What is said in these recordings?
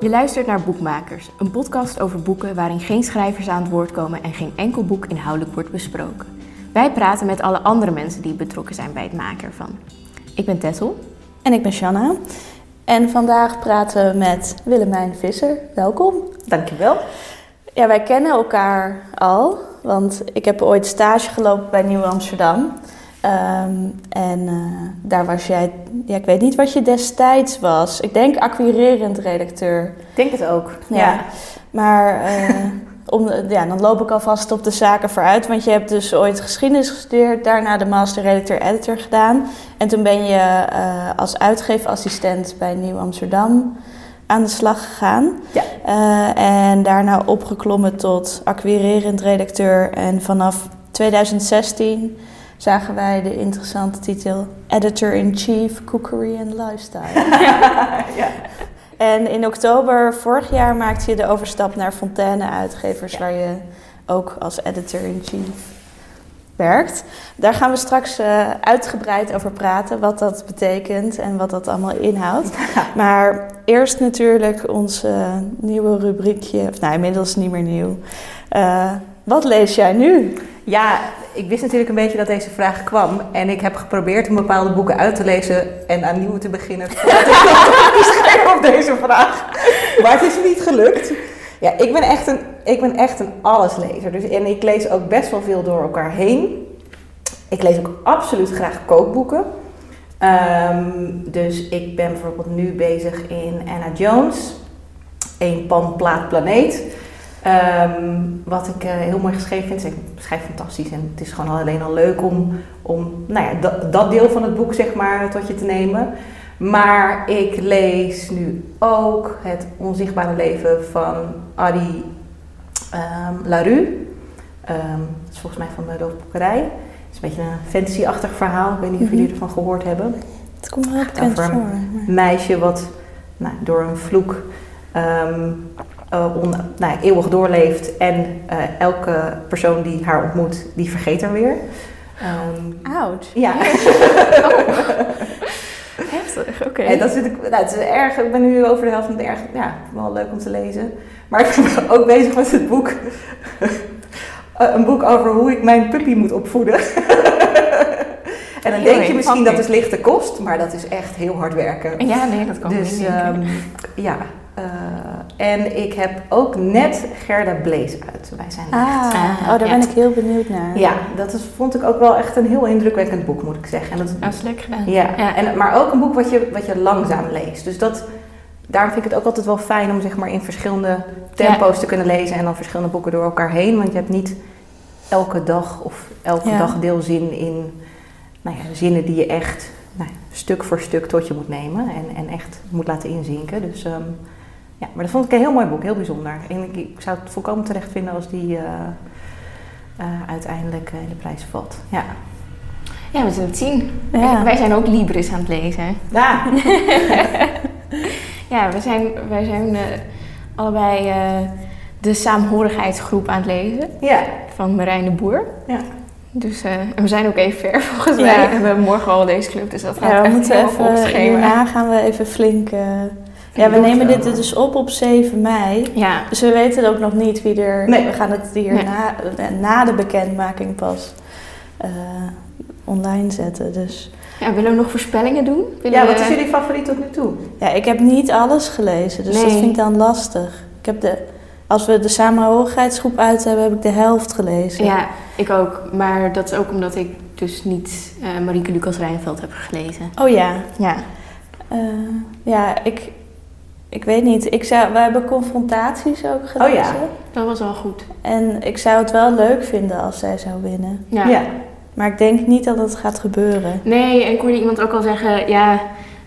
Je luistert naar Boekmakers, een podcast over boeken waarin geen schrijvers aan het woord komen en geen enkel boek inhoudelijk wordt besproken. Wij praten met alle andere mensen die betrokken zijn bij het maken ervan. Ik ben Tessel. En ik ben Shanna. En vandaag praten we met Willemijn Visser. Welkom. Dankjewel. Ja, wij kennen elkaar al, want ik heb ooit stage gelopen bij Nieuw Amsterdam. Ehm, en uh, daar was jij, ja, ik weet niet wat je destijds was. Ik denk acquirerend redacteur. Ik denk het ook. Ja, ja. maar uh, om, ja, dan loop ik alvast op de zaken vooruit. Want je hebt dus ooit geschiedenis gestudeerd, daarna de master redacteur-editor gedaan. En toen ben je uh, als uitgeefassistent bij Nieuw Amsterdam aan de slag gegaan. Ja. en daarna opgeklommen tot acquirerend redacteur. En vanaf 2016 zagen wij de interessante titel Editor-in-Chief Cookery and Lifestyle. ja. En in oktober vorig jaar maakte je de overstap naar Fontaine Uitgevers, ja. waar je ook als editor-in-chief werkt. Daar gaan we straks uh, uitgebreid over praten, wat dat betekent en wat dat allemaal inhoudt. Ja. Maar eerst natuurlijk ons uh, nieuwe rubriekje, of nou inmiddels niet meer nieuw. Uh, wat lees jij nu? Ja, ik wist natuurlijk een beetje dat deze vraag kwam. En ik heb geprobeerd om bepaalde boeken uit te lezen en aan nieuwe te beginnen. Ik schreef op deze vraag. Maar het is niet gelukt. Ja, ik ben echt een, ik ben echt een alleslezer. Dus, en ik lees ook best wel veel door elkaar heen. Ik lees ook absoluut graag kookboeken. Um, dus ik ben bijvoorbeeld nu bezig in Anna Jones. Een pan, plaat, planeet. Um, wat ik uh, heel mooi geschreven vind. Ik schrijf fantastisch en het is gewoon alleen al leuk om, om nou ja, dat, dat deel van het boek zeg maar tot je te nemen. Maar ik lees nu ook Het Onzichtbare Leven van Adi um, Larue. Um, dat is volgens mij van de Doofboekerij. Het is een beetje een fantasy-achtig verhaal. Ik weet niet of jullie ervan gehoord hebben. Het komt wel bekend voor. Een meisje wat nou, door een vloek um, uh, on, nou, eeuwig doorleeft. En uh, elke persoon die haar ontmoet, die vergeet haar weer. Um, Oud. Ja. oh. Heftig, oké. Okay. dat natuurlijk, nou, het is erg, ik ben nu over de helft van het erg, ja, wel leuk om te lezen. Maar ik ben ook bezig met het boek. een boek over hoe ik mijn puppy moet opvoeden. en dan heel denk je misschien dat is lichte kost, maar dat is echt heel hard werken. Ja, nee, dat kan dus, niet um, ja, en ik heb ook net Gerda Blees uit. Wij zijn ah, echt, uh, oh, daar ja. ben ik heel benieuwd naar. Ja, dat is, vond ik ook wel echt een heel indrukwekkend boek, moet ik zeggen. En dat, dat is lekker gedaan. Ja, ja. En, maar ook een boek wat je, wat je langzaam leest. Dus dat, daarom vind ik het ook altijd wel fijn om zeg maar, in verschillende tempo's ja. te kunnen lezen. En dan verschillende boeken door elkaar heen. Want je hebt niet elke dag of elke dag deelzin in nou ja, zinnen die je echt nou, stuk voor stuk tot je moet nemen. En, en echt moet laten inzinken. Dus... Um, ja, maar dat vond ik een heel mooi boek, heel bijzonder. En ik, ik zou het volkomen terecht vinden als die uh, uh, uiteindelijk in de prijs valt. Ja. Ja, we zullen het zien. Ja. Wij zijn ook Libris aan het lezen. Ja. ja, we zijn, wij zijn uh, allebei de saamhorigheidsgroep aan het lezen. Ja. Van Marijn de Boer. Ja. Dus uh, we zijn ook even ver volgens mij. Ja. En we hebben morgen al deze club, dus dat gaat ja, we echt moeten even, hierna gaan we even flink... Uh, ja, we nemen dit dus op op 7 mei. Ja. Dus we weten ook nog niet wie er... Nee. We gaan het hier Nee. na, na de bekendmaking pas uh, online zetten. Dus Ja, willen we nog voorspellingen doen? Willen ja, wat is jullie favoriet tot nu toe? ja, ik heb niet alles gelezen. Dus dat vind ik dan lastig. Ik heb de, als we de samenhorigheidsgroep uit hebben, heb ik de helft gelezen. Ja, ik ook. Maar dat is ook omdat ik dus niet eh Marieke Lucas Rijnveld heb gelezen. Oh ja. Ja. Eh, ja, ik, ik weet niet. Ik zou, we hebben confrontaties ook gelezen. Oh ja. Dat was wel goed. En ik zou het wel leuk vinden als zij zou winnen. Ja. Maar ik denk niet dat het gaat gebeuren. Nee, en ik hoorde iemand ook al zeggen, ja,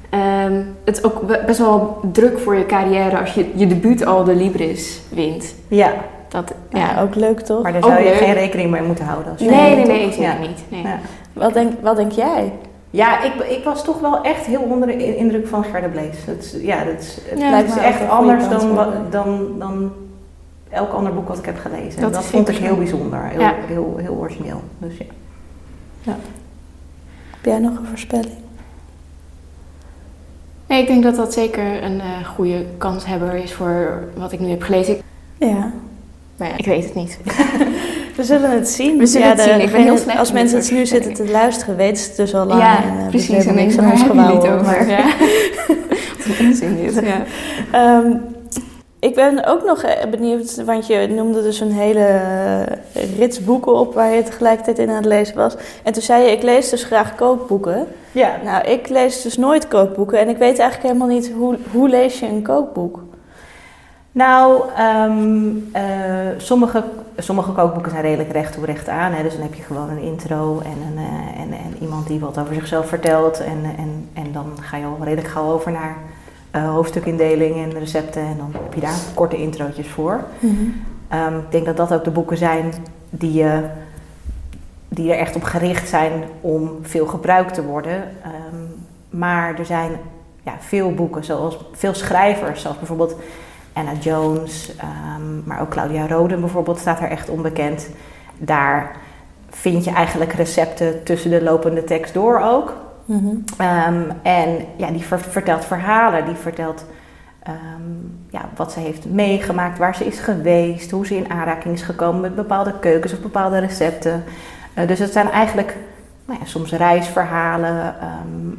ehm, het is ook be- best wel druk voor je carrière als je je debuut al de Libris wint. Ja, Dat, Ja, ja. ook leuk toch? maar daar Ook zou je leuk. geen rekening mee moeten houden. Als je Nee, nee, nee, toch? zeker Ja. niet. Nee. Ja. Wat, denk, wat denk jij? Ja, ik, ik was toch wel echt heel onder de in- indruk van Gerda Blees. Het, is- ja, dat is, het Ja, lijkt dat me is echt anders dan, voor. dan, dan elk ander boek wat ik heb gelezen. Dat Dat, vond ik heel zo. bijzonder, heel, Ja. heel, heel origineel. Dus ja. Heb jij nog een voorspelling? Nee, ik denk dat dat zeker een eh, goede kanshebber is voor wat ik nu heb gelezen. Ja. Maar ja, ik weet het niet. We zullen het zien. We zullen Ja, het de- zien. Ik ben heel slecht Als mensen het nu zitten te luisteren, weten ze het dus al lang. ja, en, eh, precies. En niks ik aan ons het over? maar- Ja. Wat een onzin dit. Ja. Ehm, ik ben ook nog eh, benieuwd, want je noemde dus een hele eh, rits boeken op waar je tegelijkertijd in aan het lezen was. En toen zei je, ik lees dus graag kookboeken. Ja, Nou, ik lees dus nooit kookboeken en ik weet eigenlijk helemaal niet hoe, hoe lees je een kookboek. Nou, ehm, eh, sommige, sommige kookboeken zijn redelijk recht toe recht aan. Hè? Dus dan heb je gewoon een intro en, een, eh, en, en iemand die wat over zichzelf vertelt. En, en, en dan ga je al redelijk gauw over naar eh, hoofdstukindeling en recepten. En dan heb je daar korte introotjes voor. Ehm, ik denk dat dat ook de boeken zijn die, je die er echt op gericht zijn om veel gebruikt te worden. Ehm, maar er zijn ja, veel boeken, zoals veel schrijvers, zoals bijvoorbeeld Anna Jones, ehm, maar ook Claudia Roden bijvoorbeeld staat er echt onbekend. Daar vind je eigenlijk recepten tussen de lopende tekst door ook. Mhm. Ehm, en ja, die ver- vertelt verhalen, die vertelt ehm, ja, wat ze heeft meegemaakt, waar ze is geweest, hoe ze in aanraking is gekomen met bepaalde keukens of bepaalde recepten. Eh, dus het zijn eigenlijk nou ja, soms reisverhalen,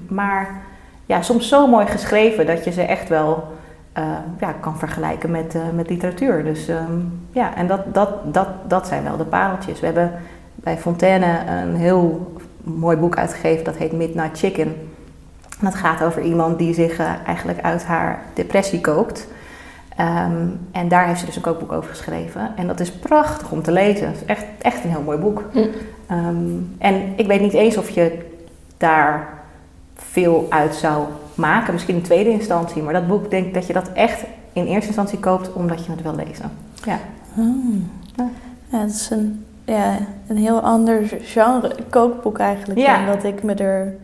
maar ja, soms zo mooi geschreven dat je ze echt wel eh, ja, kan vergelijken met, eh, met literatuur. Dus ehm, ja, en dat, dat, dat, dat zijn wel de pareltjes. We hebben bij Fontaine een heel mooi boek uitgegeven, dat heet Midnight Chicken. En dat gaat over iemand die zich eh, eigenlijk uit haar depressie kookt. Ehm, en daar heeft ze dus een kookboek over geschreven. En dat is prachtig om te lezen. Het is echt, echt een heel mooi boek. Ehm, en ik weet niet eens of je daar veel uit zou maken. Misschien in tweede instantie. Maar dat boek denk ik dat je dat echt in eerste instantie koopt omdat je het wil lezen. Ja. Hmm. Ja. Ja, het is een, ja, een heel ander genre kookboek eigenlijk Ja. dan wat ik me er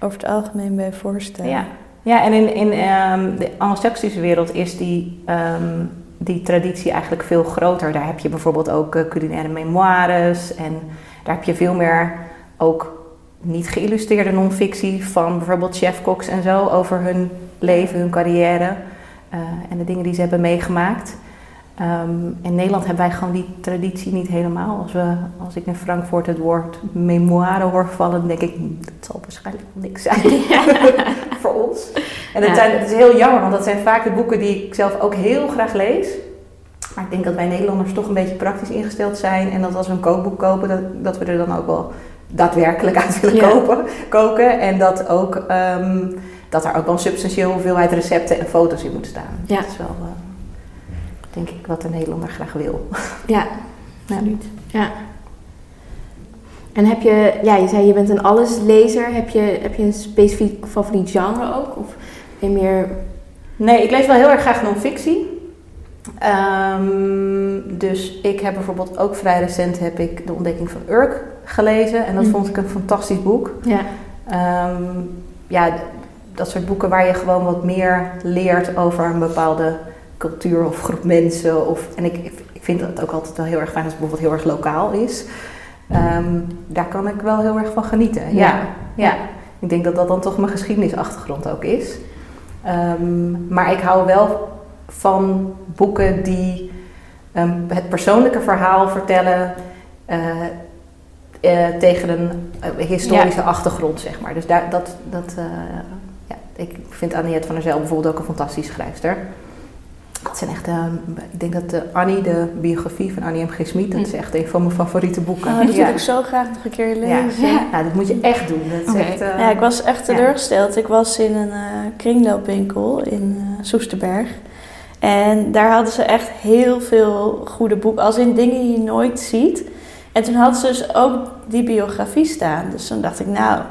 over het algemeen bij voorstel. Ja, ja en in, in ehm, de Anglo-Saxische wereld is die, ehm, die traditie eigenlijk veel groter. Daar heb je bijvoorbeeld ook eh, culinaire memoires en daar heb je veel meer ook niet geïllustreerde non-fictie van bijvoorbeeld chefkoks en zo over hun leven, hun carrière eh, en de dingen die ze hebben meegemaakt. Ehm, in Nederland hebben wij gewoon die traditie niet helemaal. Als, we, als ik in Frankfurt het woord memoire hoor vallen, dan denk ik, "Hm, dat zal waarschijnlijk niks zijn voor ons. En dat, Ja. zijn, dat is heel jammer, want dat zijn vaak de boeken die ik zelf ook heel graag lees. Maar ik denk dat wij Nederlanders toch een beetje praktisch ingesteld zijn. En dat als we een kookboek kopen, dat, dat we er dan ook wel daadwerkelijk uit willen Ja. kopen, koken. En dat, ook, ehm, dat er ook wel een substantieel hoeveelheid recepten en foto's in moet staan. Ja. Dat is wel, eh, denk ik, wat de Nederlander graag wil. Ja, absoluut. Ja. En heb je, ja, je zei je bent een alleslezer. Heb je, heb je een specifiek favoriet genre ook? Of ben je meer... Nee, ik lees wel heel erg graag non-fictie. Ehm, dus ik heb bijvoorbeeld ook vrij recent heb ik De Ontdekking van Urk gelezen. En dat Mhm. vond ik een fantastisch boek. Ja. Ehm, ja, dat soort boeken waar je gewoon wat meer leert over een bepaalde cultuur of groep mensen. Of, en ik, ik vind het ook altijd wel heel erg fijn als het bijvoorbeeld heel erg lokaal is. Ehm, daar kan ik wel heel erg van genieten. Ja. Ja. Ja. ik denk dat dat dan toch mijn geschiedenisachtergrond ook is. Ehm, maar ik hou wel van boeken die het persoonlijke verhaal vertellen eh, eh, tegen een eh, historische achtergrond, zeg maar. Dus daar, dat, dat, eh, ja, ik vind Anniette van der Zijl bijvoorbeeld ook een fantastische schrijfster. Dat zijn echt, eh, ik denk dat Annie, de biografie van Annie M. G. Smit, dat is echt een van mijn favoriete boeken. Oh, dat ja. wil ik zo graag nog een keer lezen. Ja. Nou, dat moet je echt doen. Dat echt, eh, Ja, ik was echt teleurgesteld. Ik was in een kringloopwinkel in Soesterberg. En daar hadden ze echt heel veel goede boeken, als in dingen die je nooit ziet. En toen hadden ze dus ook die biografie staan. Dus toen dacht ik, nou,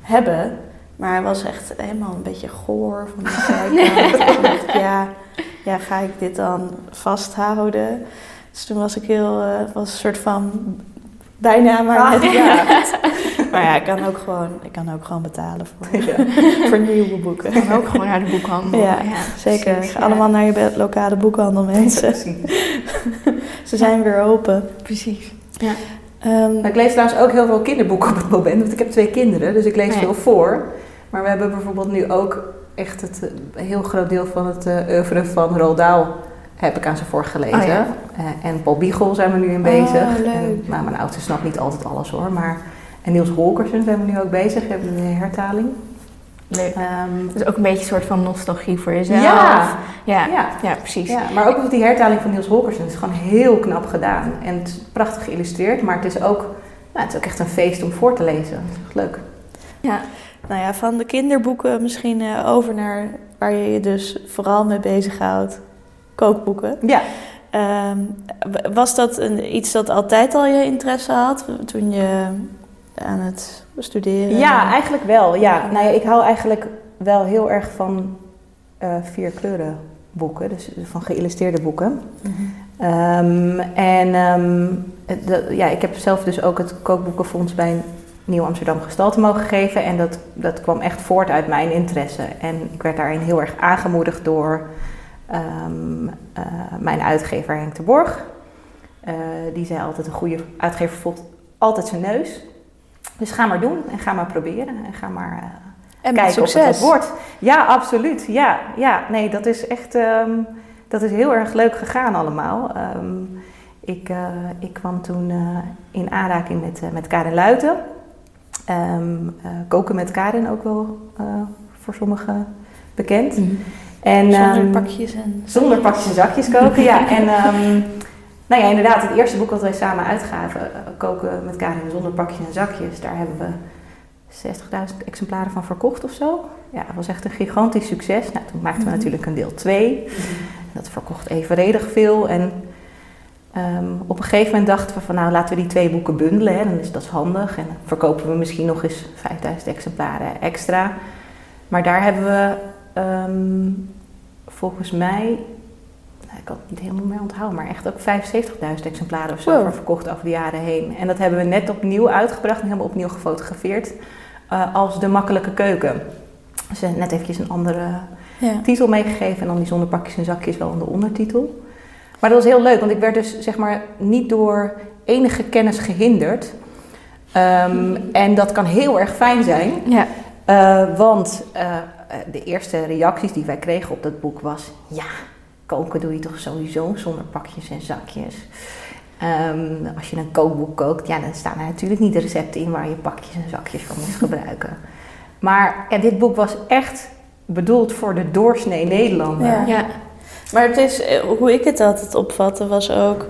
hebben. Maar hij was echt helemaal een beetje goor van de zijkant. Dacht ik, ja, ja, ga ik dit dan vasthouden? Dus toen was ik heel, eh, was een soort van bijna maar Ah, net ja. klaar. Maar ja, ik kan ook gewoon, ik kan ook gewoon betalen voor, Ja. voor nieuwe boeken. Kan ook gewoon naar de boekhandel. Ja, zeker. precies, ja. allemaal naar je lokale boekhandel, mensen. Ze zijn weer open. Precies. Ehm, Maar ik lees trouwens ook heel veel kinderboeken op het moment, want ik heb twee kinderen, dus ik lees ja. veel voor. Maar we hebben bijvoorbeeld nu ook echt het eh, heel groot deel van het uh, oeuvre van Roald Dahl heb ik aan ze voorgelezen. Oh ja. Eh, en Paul Biegel zijn we nu in Oh, bezig. leuk. En, maar mijn oudste snapt niet altijd alles hoor. Maar, en Niels Holkersen zijn we nu ook bezig. Hebben we de hertaling. Leuk. Ehm, Dus ook een beetje een soort van nostalgie voor jezelf. Ja. ja, ja. ja, precies. Ja, maar ook die hertaling van Niels Holkersen is gewoon heel knap gedaan. En het is prachtig geïllustreerd, maar het is ook, nou, het is ook echt een feest om voor te lezen. Het is echt leuk. Ja. Nou ja, van de kinderboeken misschien eh, over naar waar je je dus vooral mee bezighoudt. Kookboeken. Ja, Ehm, was dat een, iets dat altijd al je interesse had toen je aan het studeren? ja eigenlijk wel. Ja. Nou ja, ik hou eigenlijk wel heel erg van eh vier kleuren boeken, dus van geïllustreerde boeken. Mhm. Ehm, en ehm, ja, ik heb zelf dus ook het kookboekenfonds bij Nieuw Amsterdam Gestalte mogen geven. En dat, dat kwam echt voort uit mijn interesse. En ik werd daarin heel erg aangemoedigd door ehm, eh, mijn uitgever Henk de Borg. Eh, die zei altijd, een goede uitgever volgt altijd zijn neus. Dus ga maar doen en ga maar proberen en ga maar eh, En kijken of het wat wordt. Ja, absoluut. Ja, ja, nee, dat is echt ehm, dat is heel erg leuk gegaan allemaal. Ehm, ik, eh, ik kwam toen eh, in aanraking met, met Karin Luiten. Ehm, eh, koken met Karin ook wel voor sommigen bekend. En, Zonder pakjes en... zonder pakjes en zakjes koken, ja. En nou ja, inderdaad, het eerste boek dat wij samen uitgaven, eh, Koken met Karin zonder pakjes en zakjes, daar hebben we 60.000 exemplaren van verkocht of zo. Ja, dat was echt een gigantisch succes. Nou, toen maakten we Mhm. natuurlijk een deel 2. Dat verkocht evenredig veel. En ehm, op een gegeven moment dachten we van nou laten we die twee boeken bundelen. Hè. Dan is dat handig. En dan verkopen we misschien nog eens 5000 exemplaren extra. Maar daar hebben we ehm, volgens mij, nou, ik kan het niet helemaal meer onthouden, maar echt ook 75.000 exemplaren of zo Wow. verkocht over de jaren heen. En dat hebben we net opnieuw uitgebracht en helemaal opnieuw gefotografeerd eh, als De Makkelijke Keuken. Dus eh, net eventjes een andere Ja. titel meegegeven en dan die zonder pakjes en zakjes wel in de ondertitel. Maar dat was heel leuk, want ik werd dus zeg maar niet door enige kennis gehinderd. Ehm, en dat kan heel erg fijn zijn, Ja. eh, want de eerste reacties die wij kregen op dat boek was... Ja, koken doe je toch sowieso zonder pakjes en zakjes. Ehm, als je een kookboek kookt, ja, dan staan er natuurlijk niet de recepten in waar je pakjes en zakjes van moet gebruiken. Maar ja, dit boek was echt bedoeld voor de doorsnee Nederlander. Ja. Ja. Maar het is, eh, hoe ik het altijd opvatte, was ook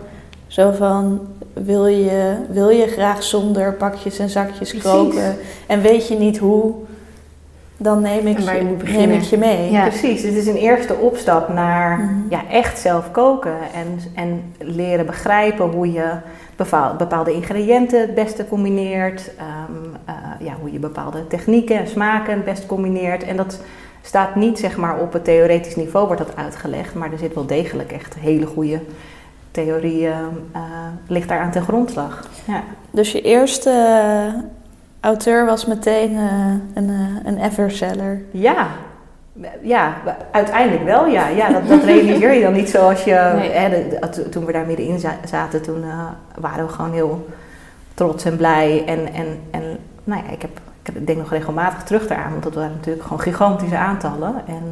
zo van... Wil je, wil je graag zonder pakjes en zakjes Precies. koken en weet je niet hoe, dan neem ik, je je, moet neem beginnen. ik je mee. Ja. Precies, het is een eerste opstap naar Mhm. ja, echt zelf koken en, en leren begrijpen hoe je bepaal- bepaalde ingrediënten het beste combineert, ehm, eh, ja, hoe je bepaalde technieken en smaken het best combineert. En dat staat niet zeg maar op het theoretisch niveau wordt dat uitgelegd, maar er zit wel degelijk echt hele goede theorie eh, eh, ligt daar aan ten grondslag. Ja. Dus je eerste auteur was meteen eh, een, eh, een everseller. Ja, ja, uiteindelijk wel ja. ja dat, dat realiseer je dan niet zoals je... Nee. Hè, de- de- to- toen we daar middenin za- zaten, toen eh, waren we gewoon heel trots en blij. En, en, en nou ja, ik, heb, ik denk nog regelmatig terug daaraan, want dat waren natuurlijk gewoon gigantische aantallen. En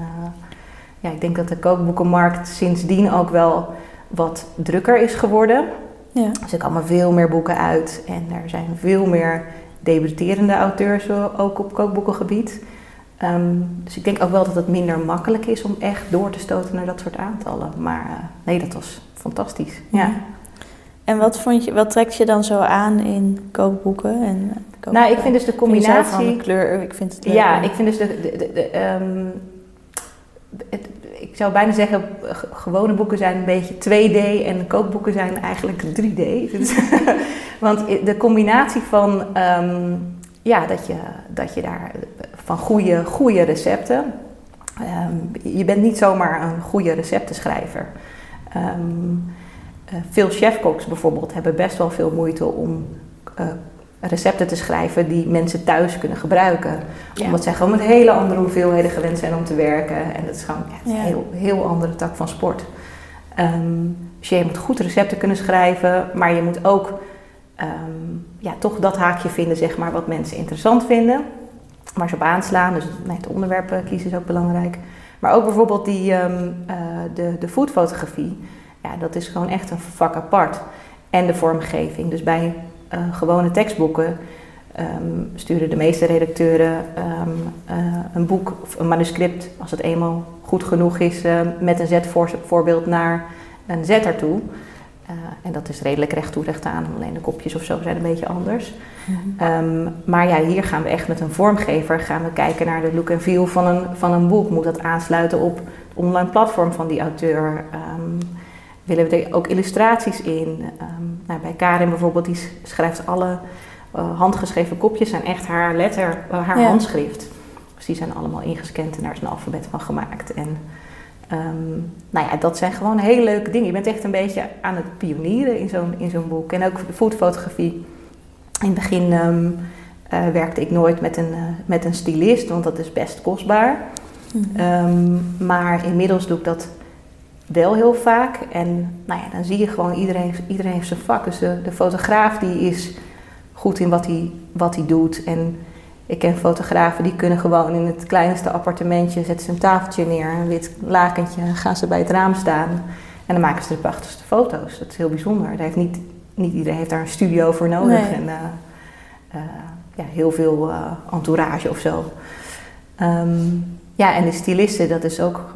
ja, ik denk dat de kookboekenmarkt sindsdien ook wel wat drukker is geworden. Ja. Dus er komen veel meer boeken uit en er zijn veel meer debuterende auteurs eh, ook op kookboekengebied. Ehm, dus ik denk ook wel dat het minder makkelijk is om echt door te stoten naar dat soort aantallen. Maar eh, nee, dat was fantastisch. Ja. En wat, vond je, wat trekt je dan zo aan in kookboeken? En kookboeken? Nou, ik vind dus de combinatie. van de kleur, ik vind het leuk. Ja, ik vind dus de. de, de, de, ehm, het- ik zou bijna zeggen, gewone boeken zijn een beetje 2D en kookboeken zijn eigenlijk 3D. Dus- Want de combinatie van, ehm, ja, dat je, dat je daar van goede, goede recepten. ehm, je bent niet zomaar een goede receptenschrijver. Ehm, eh, veel chefkoks bijvoorbeeld hebben best wel veel moeite om eh, recepten te schrijven die mensen thuis kunnen gebruiken Ja. omdat zij gewoon met hele andere hoeveelheden gewend zijn om te werken. En dat is gewoon ja, Ja. een heel, heel andere tak van sport. Ehm, dus je moet goed recepten kunnen schrijven, maar je moet ook ehm, ja, toch dat haakje vinden, zeg maar, wat mensen interessant vinden. waar ze op aanslaan. Dus nee, het onderwerp eh, kiezen is ook belangrijk. Maar ook bijvoorbeeld die, ehm, eh, de, de foodfotografie. Ja, dat is gewoon echt een vak apart. En de vormgeving. Dus bij eh, gewone tekstboeken ehm, sturen de meeste redacteuren ehm, eh, een boek of een manuscript, als het eenmaal goed genoeg is, eh, met een zetvoorbeeld naar een zetter toe. En dat is redelijk recht toe, recht aan. Alleen de kopjes of zo zijn een beetje anders. Ehm, maar ja, hier gaan we echt met een vormgever gaan we kijken naar de look en feel van een, van een boek. Moet dat aansluiten op het online platform van die auteur? Willen we er ook illustraties in? Ehm, nou, bij Karin bijvoorbeeld, die schrijft alle eh, handgeschreven kopjes zijn echt haar letter, eh, haar Ja. handschrift. Dus die zijn allemaal ingescand en daar is een alfabet van gemaakt. En ehm, nou ja, dat zijn gewoon hele leuke dingen. Je bent echt een beetje aan het pionieren in zo'n, in zo'n boek. En ook de foodfotografie. In het begin ehm, eh, werkte ik nooit met een, met een stylist, want dat is best kostbaar. Mhm. Maar inmiddels doe ik dat wel heel vaak. En nou ja, dan zie je gewoon, iedereen, iedereen heeft zijn vak. Dus de, de fotograaf die is goed in wat hij, wat hij doet. En ik ken fotografen die kunnen gewoon in het kleinste appartementje... zetten ze een tafeltje neer, een wit lakentje, gaan ze bij het raam staan... en dan maken ze de prachtigste foto's. Dat is heel bijzonder. Daar heeft niet, niet iedereen heeft daar een studio voor nodig. Nee. En eh, eh, ja, heel veel eh, entourage of zo. Ehm, ja, en de stylisten, dat is ook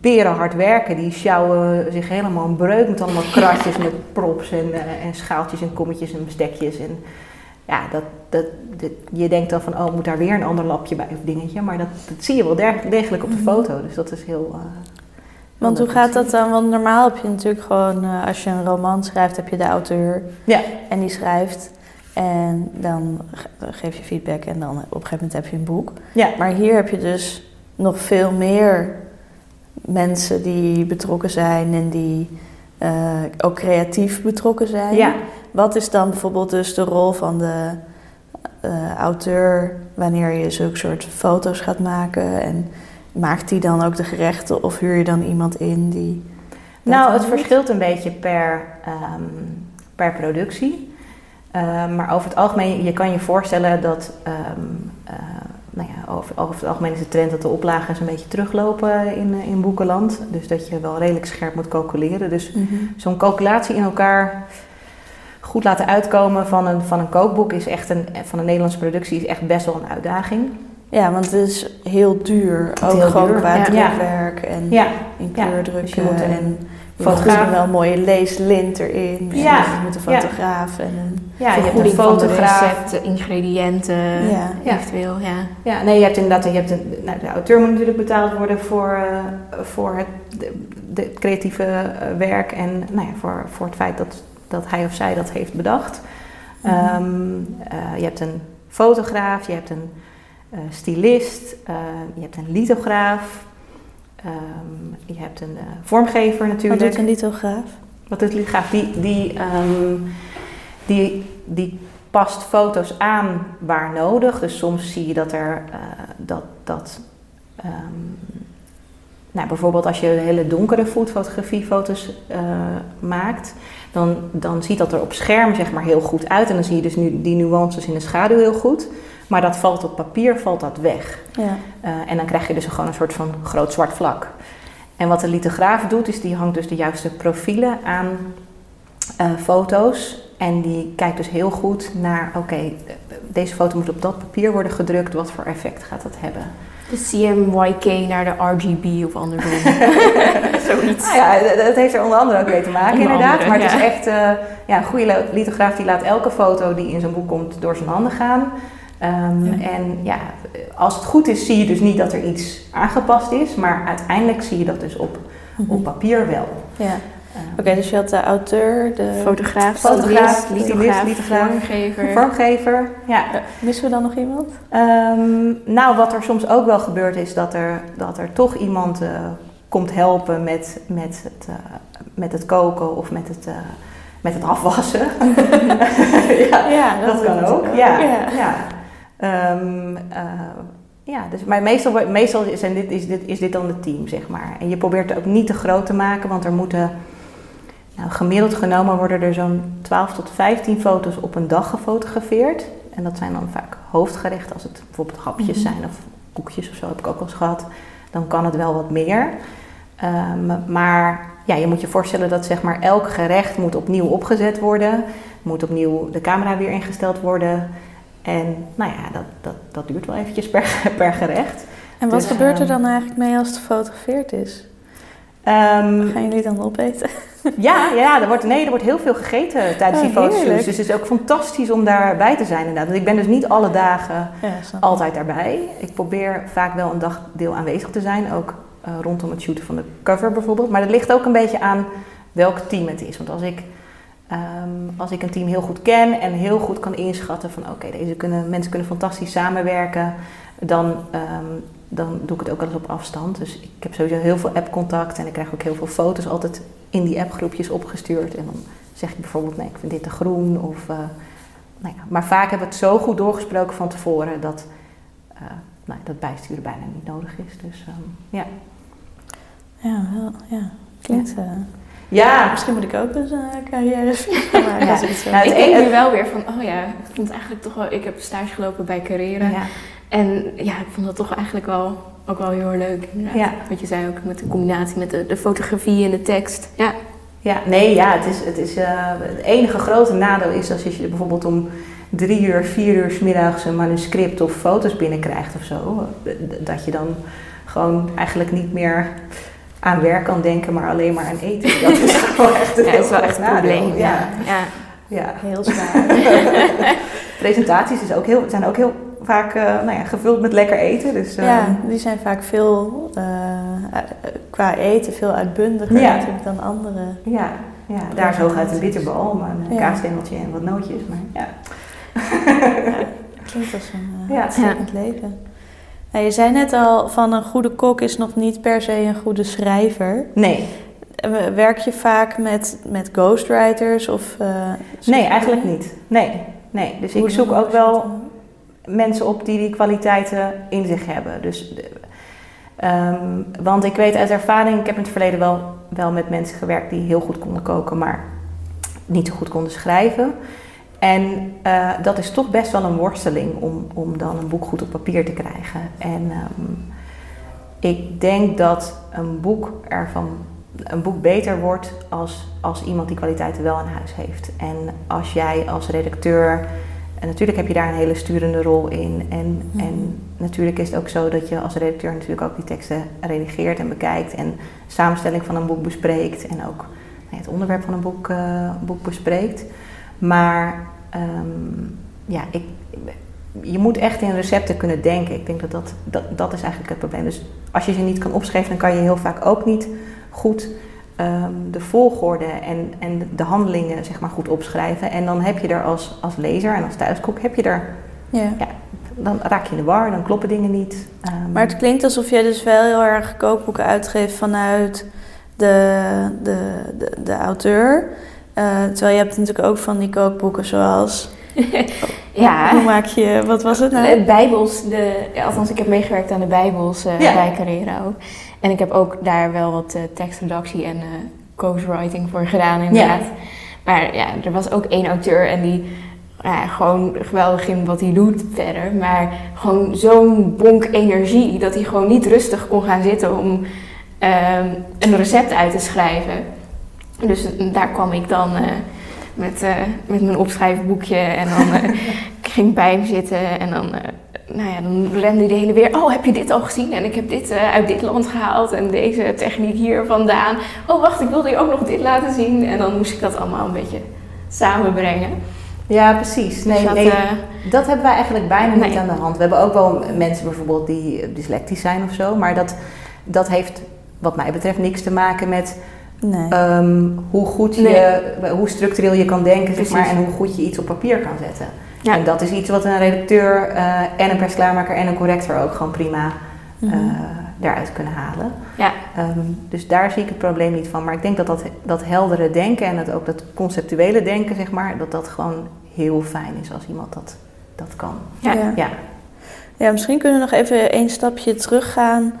beren hard werken. Die sjouwen zich helemaal een breuk met allemaal kratjes met props en, eh, en schaaltjes en kommetjes en bestekjes. En ja, dat, dat, dat- je denkt dan van, oh, moet daar weer een ander lapje bij of dingetje. Maar dat, dat zie je wel degelijk op de Mhm. foto. Dus dat is heel... eh, Want hoe gaat dat dan? Want normaal heb je natuurlijk gewoon, eh, als je een roman schrijft, heb je de auteur Ja. en die schrijft. En dan ge- geef je feedback en dan op een gegeven moment heb je een boek. Ja. Maar hier heb je dus nog veel meer mensen die betrokken zijn en die eh, ook creatief betrokken zijn. Ja. Wat is dan bijvoorbeeld dus de rol van de eh, auteur wanneer je zulke soort foto's gaat maken? En maakt die dan ook de gerechten of huur je dan iemand in die... Nou, het verschilt een beetje per, ehm, per productie. Ehm, maar over het algemeen, je kan je voorstellen dat, ehm, eh, nou ja, over, over het algemeen is de trend dat de oplages een beetje teruglopen in, eh, in boekenland. Dus dat je wel redelijk scherp moet calculeren. Dus Mhm. zo'n calculatie in elkaar goed laten uitkomen van een, van een kookboek is echt een, van een Nederlandse productie is echt best wel een uitdaging. Ja, want het is heel duur. Ook heel gewoon duur, qua ja. drukwerk en Ja, in ja, kleurdrukken. dus en fotograaf- moet wel een mooie leeslint erin. Ja, je moet een ja. fotograaf en een... ja je hebt een fotograaf. recepten, ingrediënten, Ja. Ja. eventueel, ja. Ja, nee, je hebt inderdaad, je hebt een, nou, de auteur moet natuurlijk betaald worden voor, eh, voor het de, creatieve eh, werk en nou ja, voor, voor het feit dat, dat hij of zij dat heeft bedacht. Mhm. Ehm, eh, je hebt een fotograaf, je hebt een eh, stylist, eh, je hebt een lithograaf, ehm, je hebt een eh, vormgever Wat natuurlijk. doet een lithograaf? Wat is lithograaf? Die, die, ehm, die, die past foto's aan waar nodig. Dus soms zie je dat er eh, dat. dat ehm, nou, bijvoorbeeld als je hele donkere foodfotografiefoto's eh maakt, dan, dan ziet dat er op scherm zeg maar heel goed uit. En dan zie je dus nu die nuances in de schaduw heel goed. Maar dat valt op papier valt dat weg. Ja. Eh, en dan krijg je dus gewoon een soort van groot zwart vlak. En wat de lithograaf doet, is die hangt dus de juiste profielen aan eh, foto's. En die kijkt dus heel goed naar, oké, eh, deze foto moet op dat papier worden gedrukt. Wat voor effect gaat dat hebben? De CMYK naar de RGB of andersom. Zoiets. Nou ja, dat- heeft er onder andere ook mee te maken Onder inderdaad. andere, maar het is echt, ja, een goede lithograaf die laat elke foto die in zijn boek komt door zijn handen gaan. Ehm, Ja. En ja, als het goed is zie je dus niet dat er iets aangepast is. Maar uiteindelijk zie je dat dus op, op papier wel. Ja. Ehm, Oké, dus je had de auteur, de... Fotograaf, Fotograaf, lithograaf, vormgever. Vormgever, ja. Missen we dan nog iemand? Ehm, nou, wat er soms ook wel gebeurt is dat er, dat er toch iemand eh, komt helpen met, met, het, eh, met het koken of met het, eh, met het afwassen. ja, Ja, dat, kan ook. Ja. ja. Ehm, eh, ja dus, maar meestal, meestal zijn dit, is, dit, is dit dan het team, zeg maar. En je probeert het ook niet te groot te maken, want er moeten... Nou, gemiddeld genomen worden er zo'n 12 tot 15 foto's op een dag gefotografeerd. En dat zijn dan vaak hoofdgerechten, als het bijvoorbeeld hapjes Mhm. zijn of koekjes of zo, heb ik ook wel eens gehad. Dan kan het wel wat meer. Ehm, maar ja, je moet je voorstellen dat zeg maar elk gerecht moet opnieuw opgezet worden. Moet opnieuw de camera weer ingesteld worden. En nou ja, dat, dat, dat duurt wel eventjes per, per gerecht. En wat Dus, gebeurt er ehm, dan eigenlijk mee als het gefotografeerd is? Ehm, Gaan jullie dan opeten? Ja, ja er wordt, nee, er wordt heel veel gegeten tijdens Oh, die fotoshoots. Dus het is ook fantastisch om daarbij te zijn inderdaad. Want ik ben dus niet alle dagen Ja, altijd daarbij. Ik probeer vaak wel een dagdeel aanwezig te zijn. Ook eh, rondom het shooten van de cover bijvoorbeeld. Maar dat ligt ook een beetje aan welk team het is. Want als ik, ehm, als ik een team heel goed ken en heel goed kan inschatten van... oké, deze kunnen, mensen kunnen fantastisch samenwerken... dan, ehm, dan doe ik het ook wel eens op afstand. Dus ik heb sowieso heel veel appcontact en ik krijg ook heel veel foto's altijd in die appgroepjes opgestuurd. En dan zeg ik bijvoorbeeld, nee, ik vind dit te groen. Of, eh, nou ja. Maar vaak hebben we het zo goed doorgesproken van tevoren dat, eh, nou, dat bijsturen bijna niet nodig is. Dus ehm, ja. Ja, wel, ja. Klinkt... eh, Ja, Misschien moet ik ook eens een carrière gaan maken Ja. ik zo Nou, denk e- nu wel weer van, oh ja, ik vond eigenlijk toch wel... Ik heb stage gelopen bij ja. En ja, ik vond dat toch eigenlijk wel, ook wel heel erg leuk. Inderdaad. Ja. Wat je zei ook met de combinatie met de, de fotografie en de tekst. Ja, Ja, nee, ja, het is, het is eh, het enige grote nadeel is als je bijvoorbeeld om drie uur, vier uur 's middags een manuscript of foto's binnenkrijgt of zo. eh, Dat je dan gewoon eigenlijk niet meer aan werk kan denken, maar alleen maar aan eten. Dat is gewoon echt een ja heel is wel echt een nadeel. probleem. Ja, Ja. Ja. ja. Heel zwaar. Presentaties is ook heel, zijn ook heel vaak eh, nou ja, gevuld met lekker eten. Dus, eh, ja, die zijn vaak veel, eh, eh, qua eten, veel uitbundiger Ja. natuurlijk dan andere. ja, ja, daar is hooguit een bitterbal, maar een Ja. kaasstengeltje en wat nootjes. Maar ja. Klinkt als een uh, Ja. leven. Nou, je zei net al van een goede kok is nog niet per se een goede schrijver. Nee, Eh, Werk je vaak met, met ghostwriters of... eh, nee, eigenlijk niet. Nee, nee. Dus Hoe ik zoek ook wel mensen op die die kwaliteiten in zich hebben. Dus, de- ehm, want ik weet uit ervaring, ik heb in het verleden wel, wel met mensen gewerkt die heel goed konden koken, maar niet zo goed konden schrijven. En eh, dat is toch best wel een worsteling om, om dan een boek goed op papier te krijgen. En ehm, ik denk dat een boek ervan een boek beter wordt als, als iemand die kwaliteiten wel in huis heeft. En als jij als redacteur, en natuurlijk heb je daar een hele sturende rol in. En, en natuurlijk is het ook zo dat je als redacteur natuurlijk ook die teksten redigeert en bekijkt. En de samenstelling van een boek bespreekt. En ook het onderwerp van een boek, eh, boek bespreekt. Maar ehm, ja, ik, je moet echt in recepten kunnen denken. Ik denk dat dat, dat dat is eigenlijk het probleem. Dus als je ze niet kan opschrijven, dan kan je heel vaak ook niet goed ehm, de volgorde en, en de handelingen zeg maar, goed opschrijven. En dan heb je er als, als lezer en als thuiskok, heb je er, Ja. dan raak je in de war, dan kloppen dingen niet. Ehm, Maar het klinkt alsof jij dus wel heel erg kookboeken uitgeeft vanuit de, de, de, de auteur. Eh, terwijl je hebt natuurlijk ook van die kookboeken zoals... Ja. Hoe maak je... Wat was het nou? De Bijbels, de, althans ik heb meegewerkt aan de Bijbels eh, Ja. bij Carrera ook. En ik heb ook daar wel wat eh, tekstredactie en eh ghostwriting voor gedaan inderdaad. Maar ja, er was ook één auteur en die ja, gewoon geweldig in wat hij doet verder. Maar gewoon zo'n bonk energie dat hij gewoon niet rustig kon gaan zitten om ehm, een recept uit te schrijven. Dus daar kwam ik dan eh, met, eh, met mijn opschrijfboekje en dan eh, ik ging bij hem zitten en dan, eh, nou ja, dan rende hij de hele weer. Oh, heb je dit al gezien? En ik heb dit uit dit land gehaald en deze techniek hier vandaan. Oh, wacht, ik wilde je ook nog dit laten zien. En dan moest ik dat allemaal een beetje samenbrengen. ja, precies. Nee, Dus dat, nee, dat hebben wij eigenlijk bijna niet Nee. aan de hand. We hebben ook wel mensen bijvoorbeeld die dyslectisch zijn of zo. Maar dat, dat heeft wat mij betreft niks te maken met Nee. Ehm, hoe goed je, hoe structureel je kan denken, zeg maar, en hoe goed je iets op papier kan zetten. Ja. En dat is iets wat een redacteur eh, en een persklaarmaker en een corrector ook gewoon prima Mhm. eh, eruit kunnen halen. Ja. Ehm, dus daar zie ik het probleem niet van. Maar ik denk dat dat, dat heldere denken en dat ook dat conceptuele denken, zeg maar, dat dat gewoon heel fijn is als iemand dat, dat kan. Ja. ja. Ja. Ja, misschien kunnen we nog even een stapje teruggaan.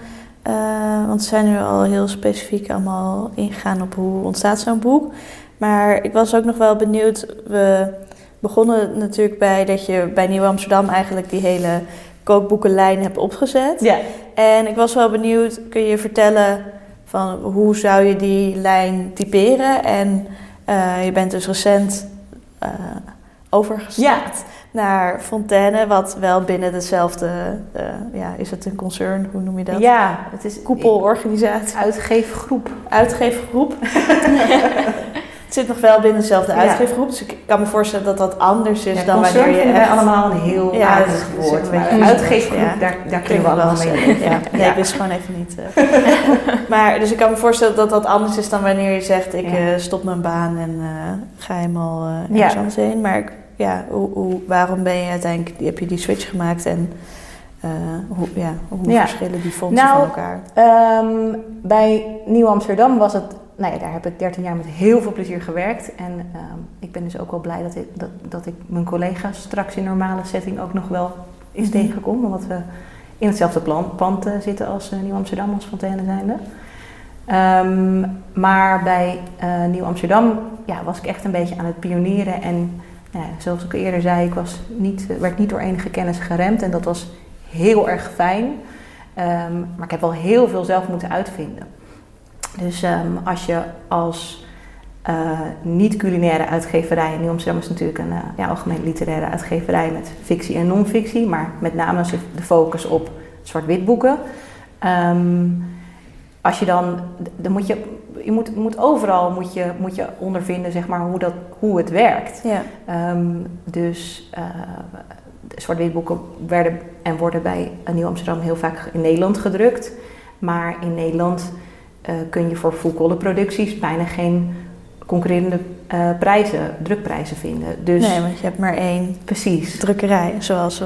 Eh, want we zijn nu al heel specifiek allemaal ingegaan op hoe ontstaat zo'n boek. Maar ik was ook nog wel benieuwd. We begonnen natuurlijk bij dat je bij Nieuw Amsterdam eigenlijk die hele kookboekenlijn hebt opgezet. Ja. En ik was wel benieuwd, kun je vertellen van hoe zou je die lijn typeren? En eh, je bent dus recent eh overgestapt naar Fontaine, wat wel binnen dezelfde, eh, ja, is het een concern, hoe noem je dat? Ja, het is Koepelorganisatie, uitgeefgroep. uitgeefgroep. het zit nog wel binnen dezelfde uitgeefgroep, dus ik kan me voorstellen dat dat anders is Ja, dan concern wanneer je echt... allemaal een heel Ja, aardig woord. Maar uitgeefgroep, ja. daar, daar kunnen we allemaal mee. Ja, nee, ik wist gewoon even niet. eh. maar dus ik kan me voorstellen dat dat anders is dan wanneer je zegt: ik eh, stop mijn baan en ga helemaal ergens anders heen. Maar ik- ja, hoe, hoe, waarom ben je uiteindelijk, heb je die switch gemaakt en eh, hoe, ja, hoe Ja. verschillen die fondsen Nou, van elkaar? Ehm, bij Nieuw Amsterdam was het, nou ja, daar heb ik 13 jaar met heel veel plezier gewerkt. En ehm, ik ben dus ook wel blij dat ik, dat, dat ik mijn collega's straks in normale setting ook nog wel eens tegenkom. Omdat we in hetzelfde plan, pand eh, zitten als eh, Nieuw Amsterdam, als Fontaine zijnde. Ehm, maar bij Nieuw Amsterdam ja, was ik echt een beetje aan het pionieren. En ja, zoals ik eerder zei, ik was niet, eh, werd niet door enige kennis geremd. En dat was heel erg fijn. Ehm, maar ik heb wel heel veel zelf moeten uitvinden. Dus ehm, als je als eh, niet-culinaire uitgeverij, Nieuw Amsterdam is natuurlijk een eh, ja, algemeen literaire uitgeverij met fictie en non-fictie, maar met name de focus op zwart-wit boeken. Ehm, als je dan, dan moet je, je moet, moet overal moet je, moet je ondervinden zeg maar, hoe, dat, hoe het werkt. Ja, Ehm, dus eh de zwart-wit boeken werden en worden bij Nieuw Amsterdam heel vaak in Nederland gedrukt. Maar in Nederland eh, kun je voor color producties bijna geen concurrerende eh, prijzen, drukprijzen vinden. Dus nee, want je hebt maar één precies. drukkerij, zoals we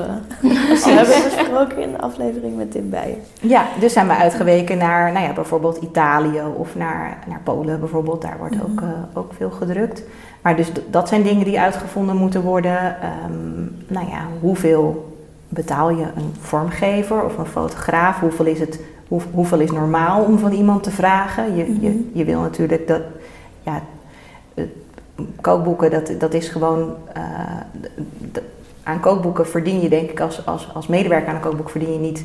al hebben besproken in de aflevering met Tim Bijen. Ja, dus zijn we uitgeweken naar nou ja, bijvoorbeeld Italië of naar, naar Polen bijvoorbeeld. Daar wordt ook, Mhm. eh, ook veel gedrukt. Maar dus dat zijn dingen die uitgevonden moeten worden. Ehm, nou ja, hoeveel betaal je een vormgever of een fotograaf? Hoeveel is, het, hoe, hoeveel is normaal om van iemand te vragen? Je, Mhm. je, je wil natuurlijk dat... Ja, kookboeken, dat, dat is gewoon... eh, aan kookboeken verdien je denk ik als, als, als medewerker aan een kookboek verdien je niet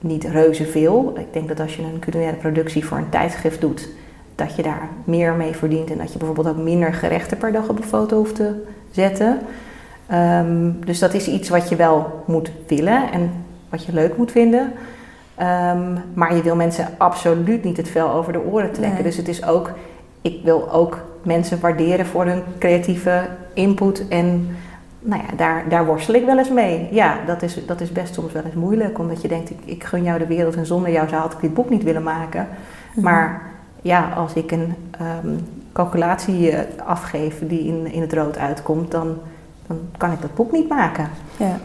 niet reuze veel. Ik denk dat als je een culinaire productie voor een tijdschrift doet, dat je daar meer mee verdient en dat je bijvoorbeeld ook minder gerechten per dag op een foto hoeft te zetten. Ehm, dus dat is iets wat je wel moet willen en wat je leuk moet vinden. Ehm, maar je wil mensen absoluut niet het vel over de oren trekken. Nee. Dus het is ook, ik wil ook mensen waarderen voor hun creatieve input en nou ja, daar, daar worstel ik wel eens mee. Ja, dat is, dat is best soms wel eens moeilijk, omdat je denkt, ik, ik gun jou de wereld en zonder jou zou ik dit boek niet willen maken. Maar ja, als ik een ehm, calculatie eh, afgeef die in, in het rood uitkomt, dan, dan kan ik dat boek niet maken. Ja.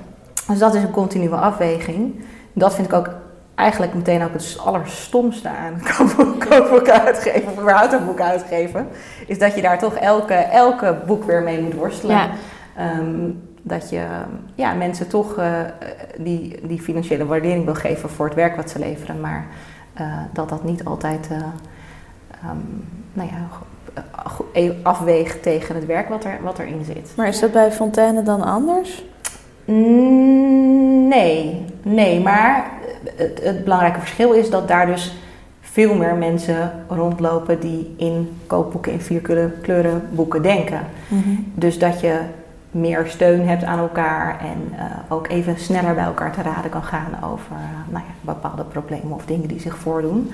Dus dat is een continue afweging. Dat vind ik ook eigenlijk meteen ook het allerstomste aan kookboeken uitgeven, of überhaupt een boek uitgeven, is dat je daar toch elke, elke boek weer mee moet worstelen. Ja. Ehm, dat je ja, mensen toch eh, die, die financiële waardering wil geven voor het werk wat ze leveren, maar eh, dat dat niet altijd eh, ehm, nou ja, afweegt tegen het werk wat, er, wat erin zit. Maar is dat bij Fontaine dan anders? Mm, Nee, nee, maar het, het belangrijke verschil is dat daar dus veel meer mensen rondlopen die in kookboeken in vier kleuren- kleurenboeken denken. Dus dat je meer steun hebt aan elkaar en eh, ook even sneller bij elkaar te raden kan gaan over eh, nou ja, bepaalde problemen of dingen die zich voordoen.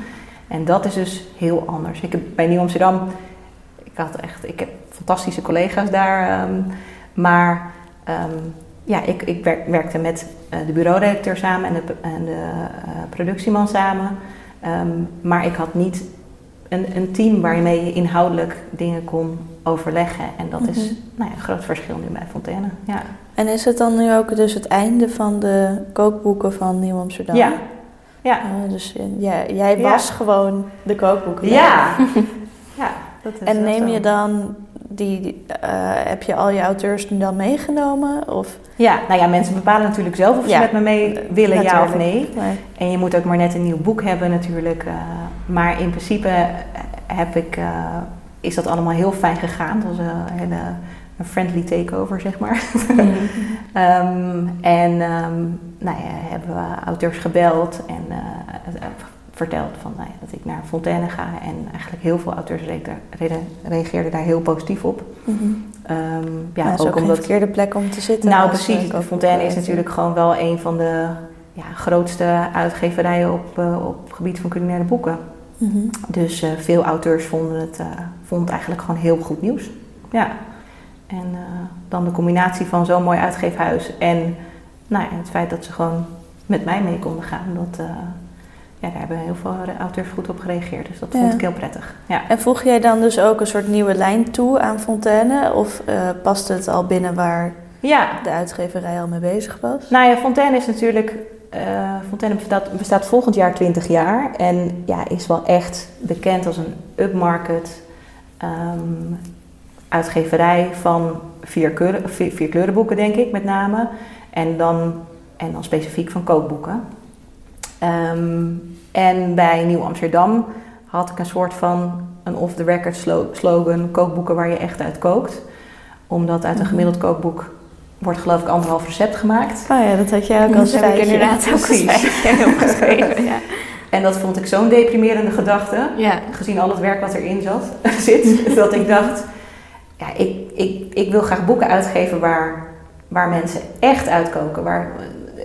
En dat is dus heel anders. Ik heb bij Nieuw Amsterdam, ik had echt, ik heb fantastische collega's daar, ehm, maar ehm, ja, ik, ik werk- werkte met eh, de bureauredacteur samen en de, en de eh, productieman samen. Ehm, maar ik had niet een, een team waarmee je inhoudelijk dingen kon overleggen. En dat is Mhm. nou ja, een groot verschil nu bij Fontaine. Ja, En is het dan nu ook dus het einde van de kookboeken van Nieuw Amsterdam? ja. ja. Oh, dus eh, ja, jij Ja. was gewoon de kookboeken. ja. ja dat is En neem je dan die, eh, heb je al je auteurs nu dan meegenomen? Of, Ja, nou ja, mensen bepalen natuurlijk zelf of ze Ja, met me mee willen, ja of nee. Nee. En je moet ook maar net een nieuw boek hebben natuurlijk. eh, maar in principe eh, heb ik, is dat allemaal heel fijn gegaan. Het was een hele een friendly takeover, zeg maar. Ehm, en ehm, nou ja, hebben we auteurs gebeld en verteld van, nou ja, dat ik naar Fontaine ga. En eigenlijk heel veel auteurs reageerden daar heel positief op. Mm ja, ook, omdat... een verkeerde plek om te zitten. Nou precies, Fontaine is natuurlijk gewoon wel een van de ja, grootste uitgeverijen op, uh, op gebied van culinaire boeken. Mhm. Dus uh, veel auteurs vonden het, uh, vonden het eigenlijk gewoon heel goed nieuws. Ja. En dan de combinatie van zo'n mooi uitgeefhuis en nou ja, het feit dat ze gewoon met mij mee konden gaan, dat, ja, daar hebben heel veel auteurs goed op gereageerd. Dus dat vond ik heel prettig. Ja. En voeg jij dan dus ook een soort nieuwe lijn toe aan Fontaine? Of uh, past het al binnen waar ja. de uitgeverij al mee bezig was? Nou ja, Fontaine is natuurlijk... Uh, Fontaine bestaat, bestaat, volgend jaar 20 jaar. En ja, is wel echt bekend als een upmarket um, uitgeverij van vier, kleuren, vier, vier kleurenboeken, denk ik, met name. En dan, en dan specifiek van kookboeken. Um, en bij Nieuw Amsterdam had ik een soort van een off-the-record slogan: kookboeken waar je echt uit kookt. Omdat uit een mhm. gemiddeld kookboek wordt geloof ik anderhalf recept gemaakt. Oh ja, dat had jij ook als feitje. inderdaad ook als opgeschreven. ja. En dat vond ik zo'n deprimerende gedachte, ja. gezien al het werk wat erin zat, zit, dat ik dacht, ja, ik, ik, ik wil graag boeken uitgeven waar, waar mensen echt uitkoken, waar,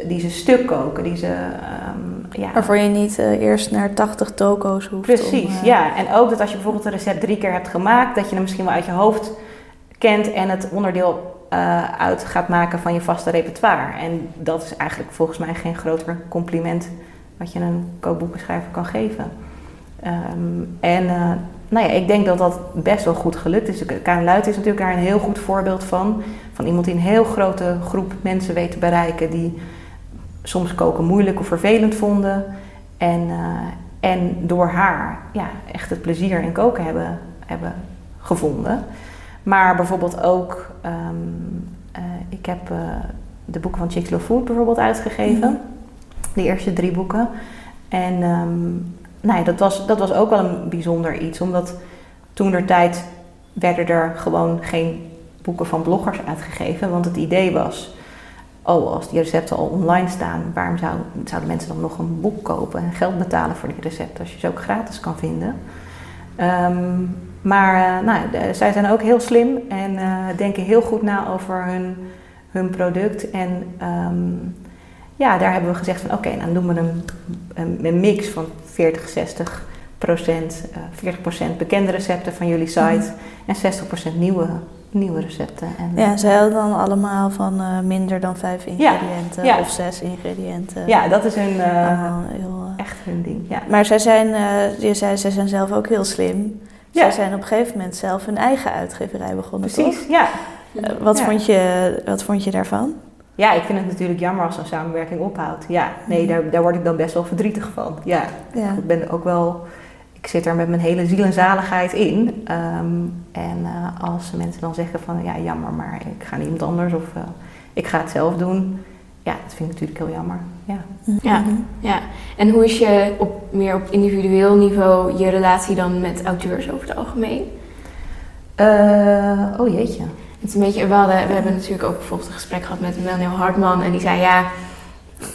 die ze stuk koken, die ze um, ja. Waarvoor je niet uh, eerst naar 80 toko's hoeft. Precies, om, uh... ja. En ook dat als je bijvoorbeeld een recept drie keer hebt gemaakt, dat je hem misschien wel uit je hoofd kent en het onderdeel uh, uit gaat maken van je vaste repertoire. En dat is eigenlijk volgens mij geen groter compliment wat je een kookboekenschrijver kan geven. Um, en nou ja, ik denk dat dat best wel goed gelukt is. Karen Luit is natuurlijk daar een heel goed voorbeeld van. Van iemand die een heel grote groep mensen weet te bereiken. Die soms koken moeilijk of vervelend vonden. En, uh, en door haar ja, echt het plezier in koken hebben, hebben gevonden. Maar bijvoorbeeld ook, um, uh, ik heb uh, de boeken van Chicks Love Food bijvoorbeeld uitgegeven. Mm De eerste drie boeken. En um, nou ja, dat, was, dat was ook wel een bijzonder iets, omdat toen der tijd werden er gewoon geen boeken van bloggers uitgegeven. Want het idee was, oh, als die recepten al online staan, waarom zou, zouden mensen dan nog een boek kopen en geld betalen voor die recepten als je ze ook gratis kan vinden? Um, maar uh, nou, zij zijn ook heel slim en uh, denken heel goed na over hun, hun product. En um, ja, daar hebben we gezegd van oké, okay, dan doen we een, een, een, mix van 40, 60 procent, uh, 40% bekende recepten van jullie site mm -hmm. en 60% nieuwe nieuwe recepten. En, ja, ze hadden dan allemaal van uh, minder dan vijf ingrediënten ja, of zes ingrediënten. Ja, dat is hun, uh, heel, uh, echt hun ding. Ja. Maar zij zijn, je zei, zij zijn zelf ook heel slim. Ja. Zij zijn op een gegeven moment zelf hun eigen uitgeverij begonnen, Precies, toch? ja. wat, Vond je, wat vond je daarvan? Ja, ik vind het natuurlijk jammer als zo'n samenwerking ophoudt. Ja, nee, mhm. daar, daar word ik dan best wel verdrietig van. Ja. ik ben ook wel ik zit er met mijn hele ziel en zaligheid in. Um, en uh, als mensen dan zeggen van ja, jammer, maar ik ga niet iemand anders of uh, ik ga het zelf doen. Ja, dat vind ik natuurlijk heel jammer. Ja. Ja, ja. En hoe is je op meer op individueel niveau je relatie dan met auteurs over het algemeen? Uh, oh jeetje. Het is een beetje, we, hadden, we hebben natuurlijk ook bijvoorbeeld een gesprek gehad met Melanie Hartman en die zei ja,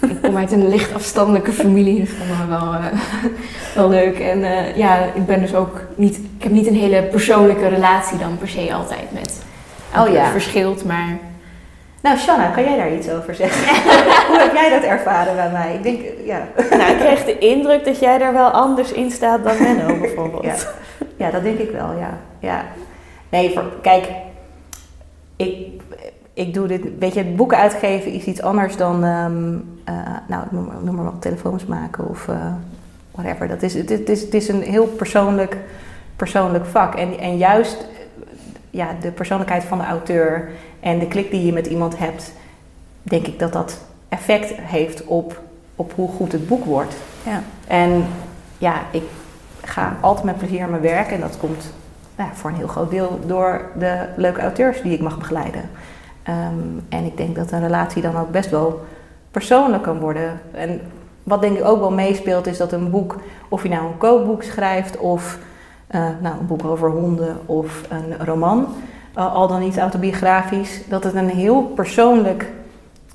ik kom uit een licht afstandelijke familie, dat vonden we wel, uh, wel leuk. En uh, ja, ik ben dus ook niet, ik heb niet een hele persoonlijke relatie dan per se altijd met oh, ja. verschilt, maar... Nou, Shanna, kan jij daar iets over zeggen? Hoe heb jij dat ervaren bij mij? Ik denk, ja. Nou, ik kreeg de indruk dat jij daar wel anders in staat dan Menno bijvoorbeeld. Ja, ja dat denk ik wel, ja. ja. Nee, voor, kijk, ik ik doe dit, weet je, boeken uitgeven is iets anders dan, um, uh, nou, noem maar, noem maar wat, telefoons maken of uh, whatever. Dat is, het, het, is, het is een heel persoonlijk, persoonlijk vak. En, en juist ja, de persoonlijkheid van de auteur en de klik die je met iemand hebt, denk ik dat dat effect heeft op, op hoe goed het boek wordt. Ja. En ja, ik ga altijd met plezier aan mijn werk en dat komt nou, voor een heel groot deel door de leuke auteurs die ik mag begeleiden. Um, en ik denk dat een relatie dan ook best wel persoonlijk kan worden. En wat denk ik ook wel meespeelt is dat een boek, of je nou een kookboek schrijft of uh, nou, een boek over honden of een roman, uh, al dan niet autobiografisch, dat het een heel persoonlijk,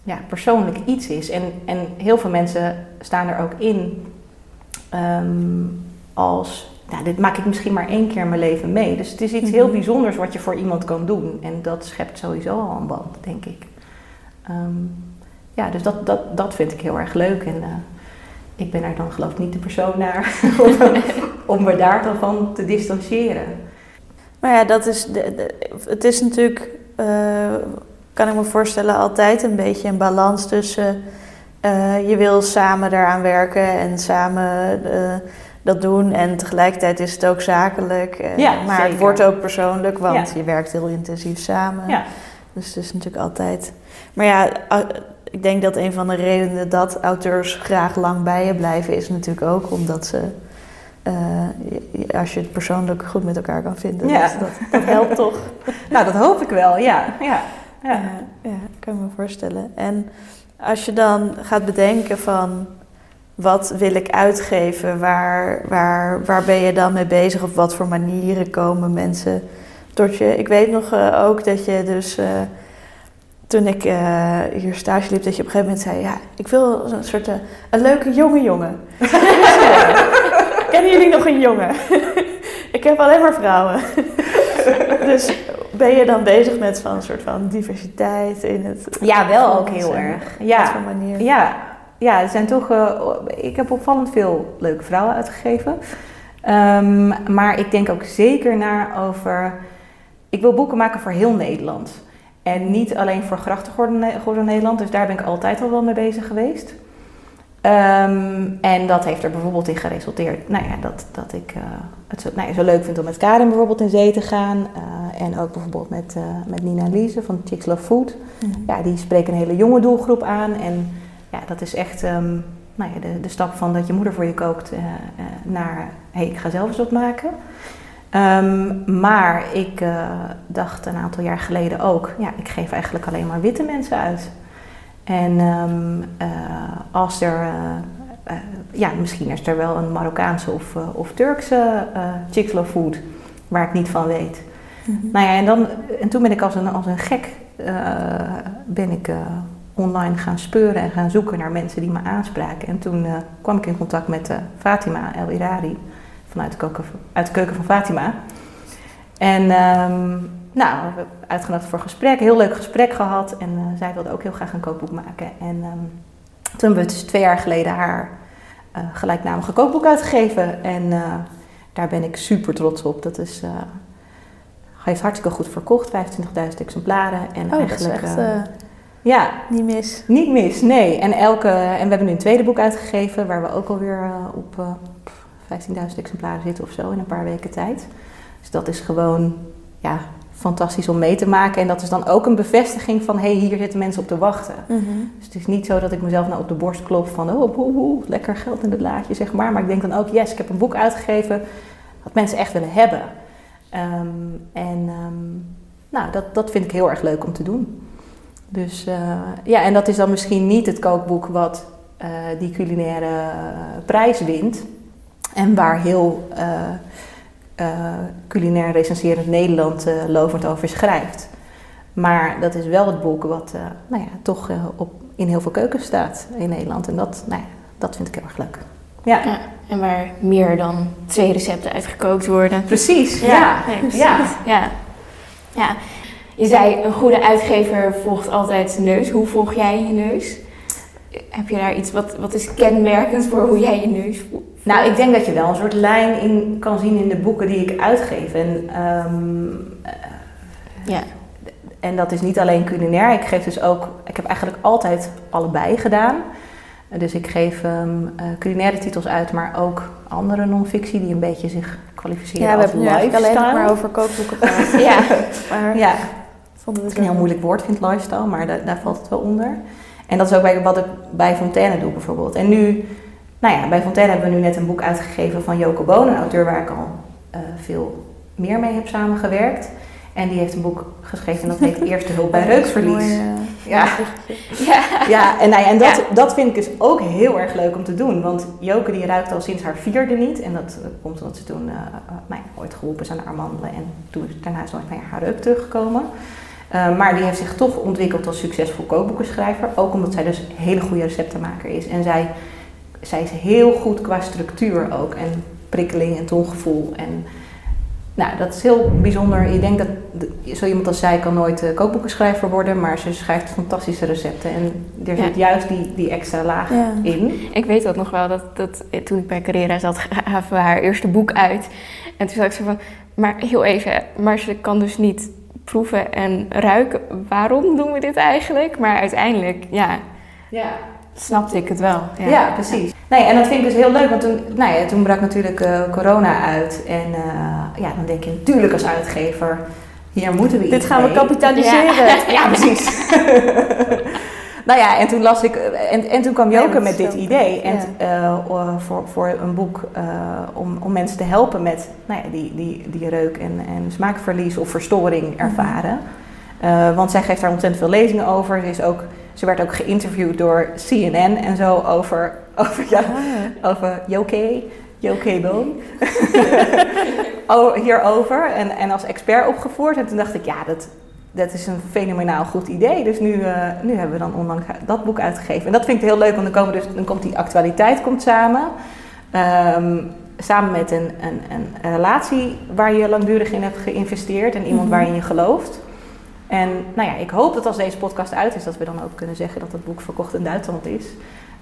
ja, persoonlijk iets is. En, en heel veel mensen staan er ook in um, als, nou, dit maak ik misschien maar één keer in mijn leven mee. Dus het is iets heel bijzonders wat je voor iemand kan doen. En dat schept sowieso al een band, denk ik. Um, ja, dus dat, dat, dat vind ik heel erg leuk. En uh, ik ben er dan geloof ik niet de persoon naar om, om me daar dan van te distancieren. Maar ja, dat is de, de, het is natuurlijk, uh, kan ik me voorstellen, altijd een beetje een balans tussen uh, je wil samen daaraan werken en samen dat doen. En tegelijkertijd is het ook zakelijk. Ja, maar zeker. het wordt ook persoonlijk, want Ja. je werkt heel intensief samen. Ja. Dus het is natuurlijk altijd. Maar ja, ik denk dat een van de redenen dat auteurs graag lang bij je blijven, is natuurlijk ook omdat ze. eh, als je het persoonlijk goed met elkaar kan vinden. Ja. Dat, dat, dat helpt toch? Nou, dat hoop ik wel, ja. ja. ja. Ja, ja, kan ik me voorstellen. En als je dan gaat bedenken van wat wil ik uitgeven, waar, waar, waar ben je dan mee bezig, op wat voor manieren komen mensen tot je. Ik weet nog eh, ook dat je dus eh, toen ik eh, hier stage liep, dat je op een gegeven moment zei, ja, ik wil een soort een leuke jonge jongen. Kennen jullie nog een jongen? ik heb alleen maar vrouwen. dus ben je dan bezig met van een soort van diversiteit in het... Ja, wel ook heel erg. Op wat Ja, voor manier? ja, ja er zijn toch, eh, ik heb opvallend veel leuke vrouwen uitgegeven. Ehm, maar ik denk ook zeker na over, ik wil boeken maken voor heel Nederland. En niet alleen voor grachtengordel Nederland, dus daar ben ik altijd al wel mee bezig geweest. Ehm, en dat heeft er bijvoorbeeld in geresulteerd, nou ja, dat, dat ik eh, het zo, nou ja, zo leuk vind om met Karin bijvoorbeeld in zee te gaan. eh, en ook bijvoorbeeld met, met Nina Liese van Chicks Love Food. Mhm. Ja, die spreken een hele jonge doelgroep aan. En ja, dat is echt ehm, nou ja, de, de stap van dat je moeder voor je kookt eh, eh, naar hé, hey, ik ga zelf eens wat maken. Ehm, maar ik eh, dacht een aantal jaar geleden ook, ja, ik geef eigenlijk alleen maar witte mensen uit. En ehm, eh, als er, ja, misschien is er wel een Marokkaanse of, of Turkse Love Food, waar ik niet van weet. Mhm. Nou ja, en, dan, en toen ben ik als een, als een gek ben ik online gaan speuren en gaan zoeken naar mensen die me aanspraken. En toen eh, kwam ik in contact met eh, Fatima El Irari vanuit de, keuken, uit de keuken van Fatima. En ehm, nou, we hebben uitgenodigd voor gesprek, heel leuk gesprek gehad. En eh, zij wilde ook heel graag een kookboek maken. En ehm, toen hebben we dus twee jaar geleden haar gelijknamige kookboek uitgegeven. En daar ben ik super trots op. Dat is, eh, heeft hartstikke goed verkocht, 25.000 exemplaren. En Oh, dat is eigenlijk, echt ja, niet mis. niet mis, nee. En, elke, en we hebben nu een tweede boek uitgegeven, waar we ook alweer uh, op uh, 15.000 exemplaren zitten of zo in een paar weken tijd. Dus dat is gewoon ja, fantastisch om mee te maken. En dat is dan ook een bevestiging van, hé, hey, hier zitten mensen op te wachten. Mhm. Dus het is niet zo dat ik mezelf nou op de borst klop van, oh, oeh, lekker geld in het laadje, zeg maar. Maar ik denk dan ook, yes, ik heb een boek uitgegeven wat mensen echt willen hebben. Um, en um, nou, dat, dat vind ik heel erg leuk om te doen. Dus uh, ja, en dat is dan misschien niet het kookboek wat uh, die culinaire prijs wint. En waar heel culinair recenserend Nederland lovend over schrijft. Maar dat is wel het boek wat nou ja, toch op, in heel veel keukens staat in Nederland. En dat, nou ja, dat vind ik heel erg leuk. Ja. ja. En waar meer dan twee recepten uitgekookt worden. Precies, ja. Ja, ja. ja. Je zei, een goede uitgever volgt altijd zijn neus. Hoe volg jij je neus? Heb je daar iets, wat, wat is kenmerkend voor hoe jij je neus volgt? Nou, ik denk dat je wel een soort lijn in kan zien in de boeken die ik uitgeef. En, um, ja. en dat is niet alleen culinair. Ik geef dus ook, ik heb eigenlijk altijd allebei gedaan. Dus ik geef um, uh, culinaire titels uit, maar ook andere non-fictie die een beetje zich kwalificeren ja, als lifestyle. Ja, we hebben alleen maar over kookboeken gehad. ja, maar ja. Vonden we het een heel moeilijk woord vind lifestyle, maar da daar valt het wel onder. En dat is ook bij, wat ik bij Fontaine doe bijvoorbeeld. En nu, nou ja, bij Fontaine hebben we nu net een boek uitgegeven van Joko Boon, een auteur waar ik al uh, veel meer mee heb samengewerkt. En die heeft een boek geschreven en dat heet Eerste Hulp bij Reukverlies. Mooi, uh, Ja. Ja. Ja, en, nou ja, en dat, Ja. dat vind ik dus ook heel erg leuk om te doen. Want Joke die ruikt al sinds haar vierde niet. En dat eh, komt omdat ze toen eh, eh, nou ja, ooit geholpen is aan haar amandelen. En toen is daarna is nooit haar reuk teruggekomen. Eh, maar die heeft zich toch ontwikkeld als succesvol kookboekenschrijver. Ook omdat zij dus een hele goede receptenmaker is. En zij, zij is heel goed qua structuur ook. En prikkeling en tonggevoel. En nou, dat is heel bijzonder. Ik denk dat zo iemand als zij kan nooit eh, kookboekenschrijver worden, maar ze schrijft fantastische recepten. En er zit juist die, die extra laag Ja. in. Ik weet dat nog wel, dat, dat eh, toen ik bij Carrera zat, gaven we haar eerste boek uit. En toen zat ik zo van, maar heel even, maar ze kan dus niet proeven en ruiken. Waarom doen we dit eigenlijk? Maar uiteindelijk, ja, Ja, snapte ik het wel. ja. precies. Nee, en dat vind ik dus heel leuk, want toen, nou ja, toen brak natuurlijk eh, corona uit. En eh, ja, dan denk je natuurlijk als uitgever, hier moeten we Dit gaan we kapitaliseren. Ja, precies. nou ja, en toen las ik, en, en toen kwam Joke met dit idee. En ja. eh, voor, voor een boek eh, om, om mensen te helpen met nou ja, die, die, die reuk- en, en smaakverlies of verstoring ervaren. Eh, want zij geeft daar ontzettend veel lezingen over. Ze, is ook, ze werd ook geïnterviewd door CNN en zo over, over, ja, Ah. over Joke, Joke hierover en, en als expert opgevoerd. En toen dacht ik, ja, dat, dat is een fenomenaal goed idee. Dus nu, eh, nu hebben we dan onlangs dat boek uitgegeven. En dat vind ik heel leuk, want dan, komen dus, dan komt die actualiteit komt samen. Ehm, samen met een, een, een relatie waar je langdurig in hebt geïnvesteerd en iemand Mhm. waarin je gelooft. En nou ja, ik hoop dat als deze podcast uit is, dat we dan ook kunnen zeggen dat het boek verkocht in Duitsland is.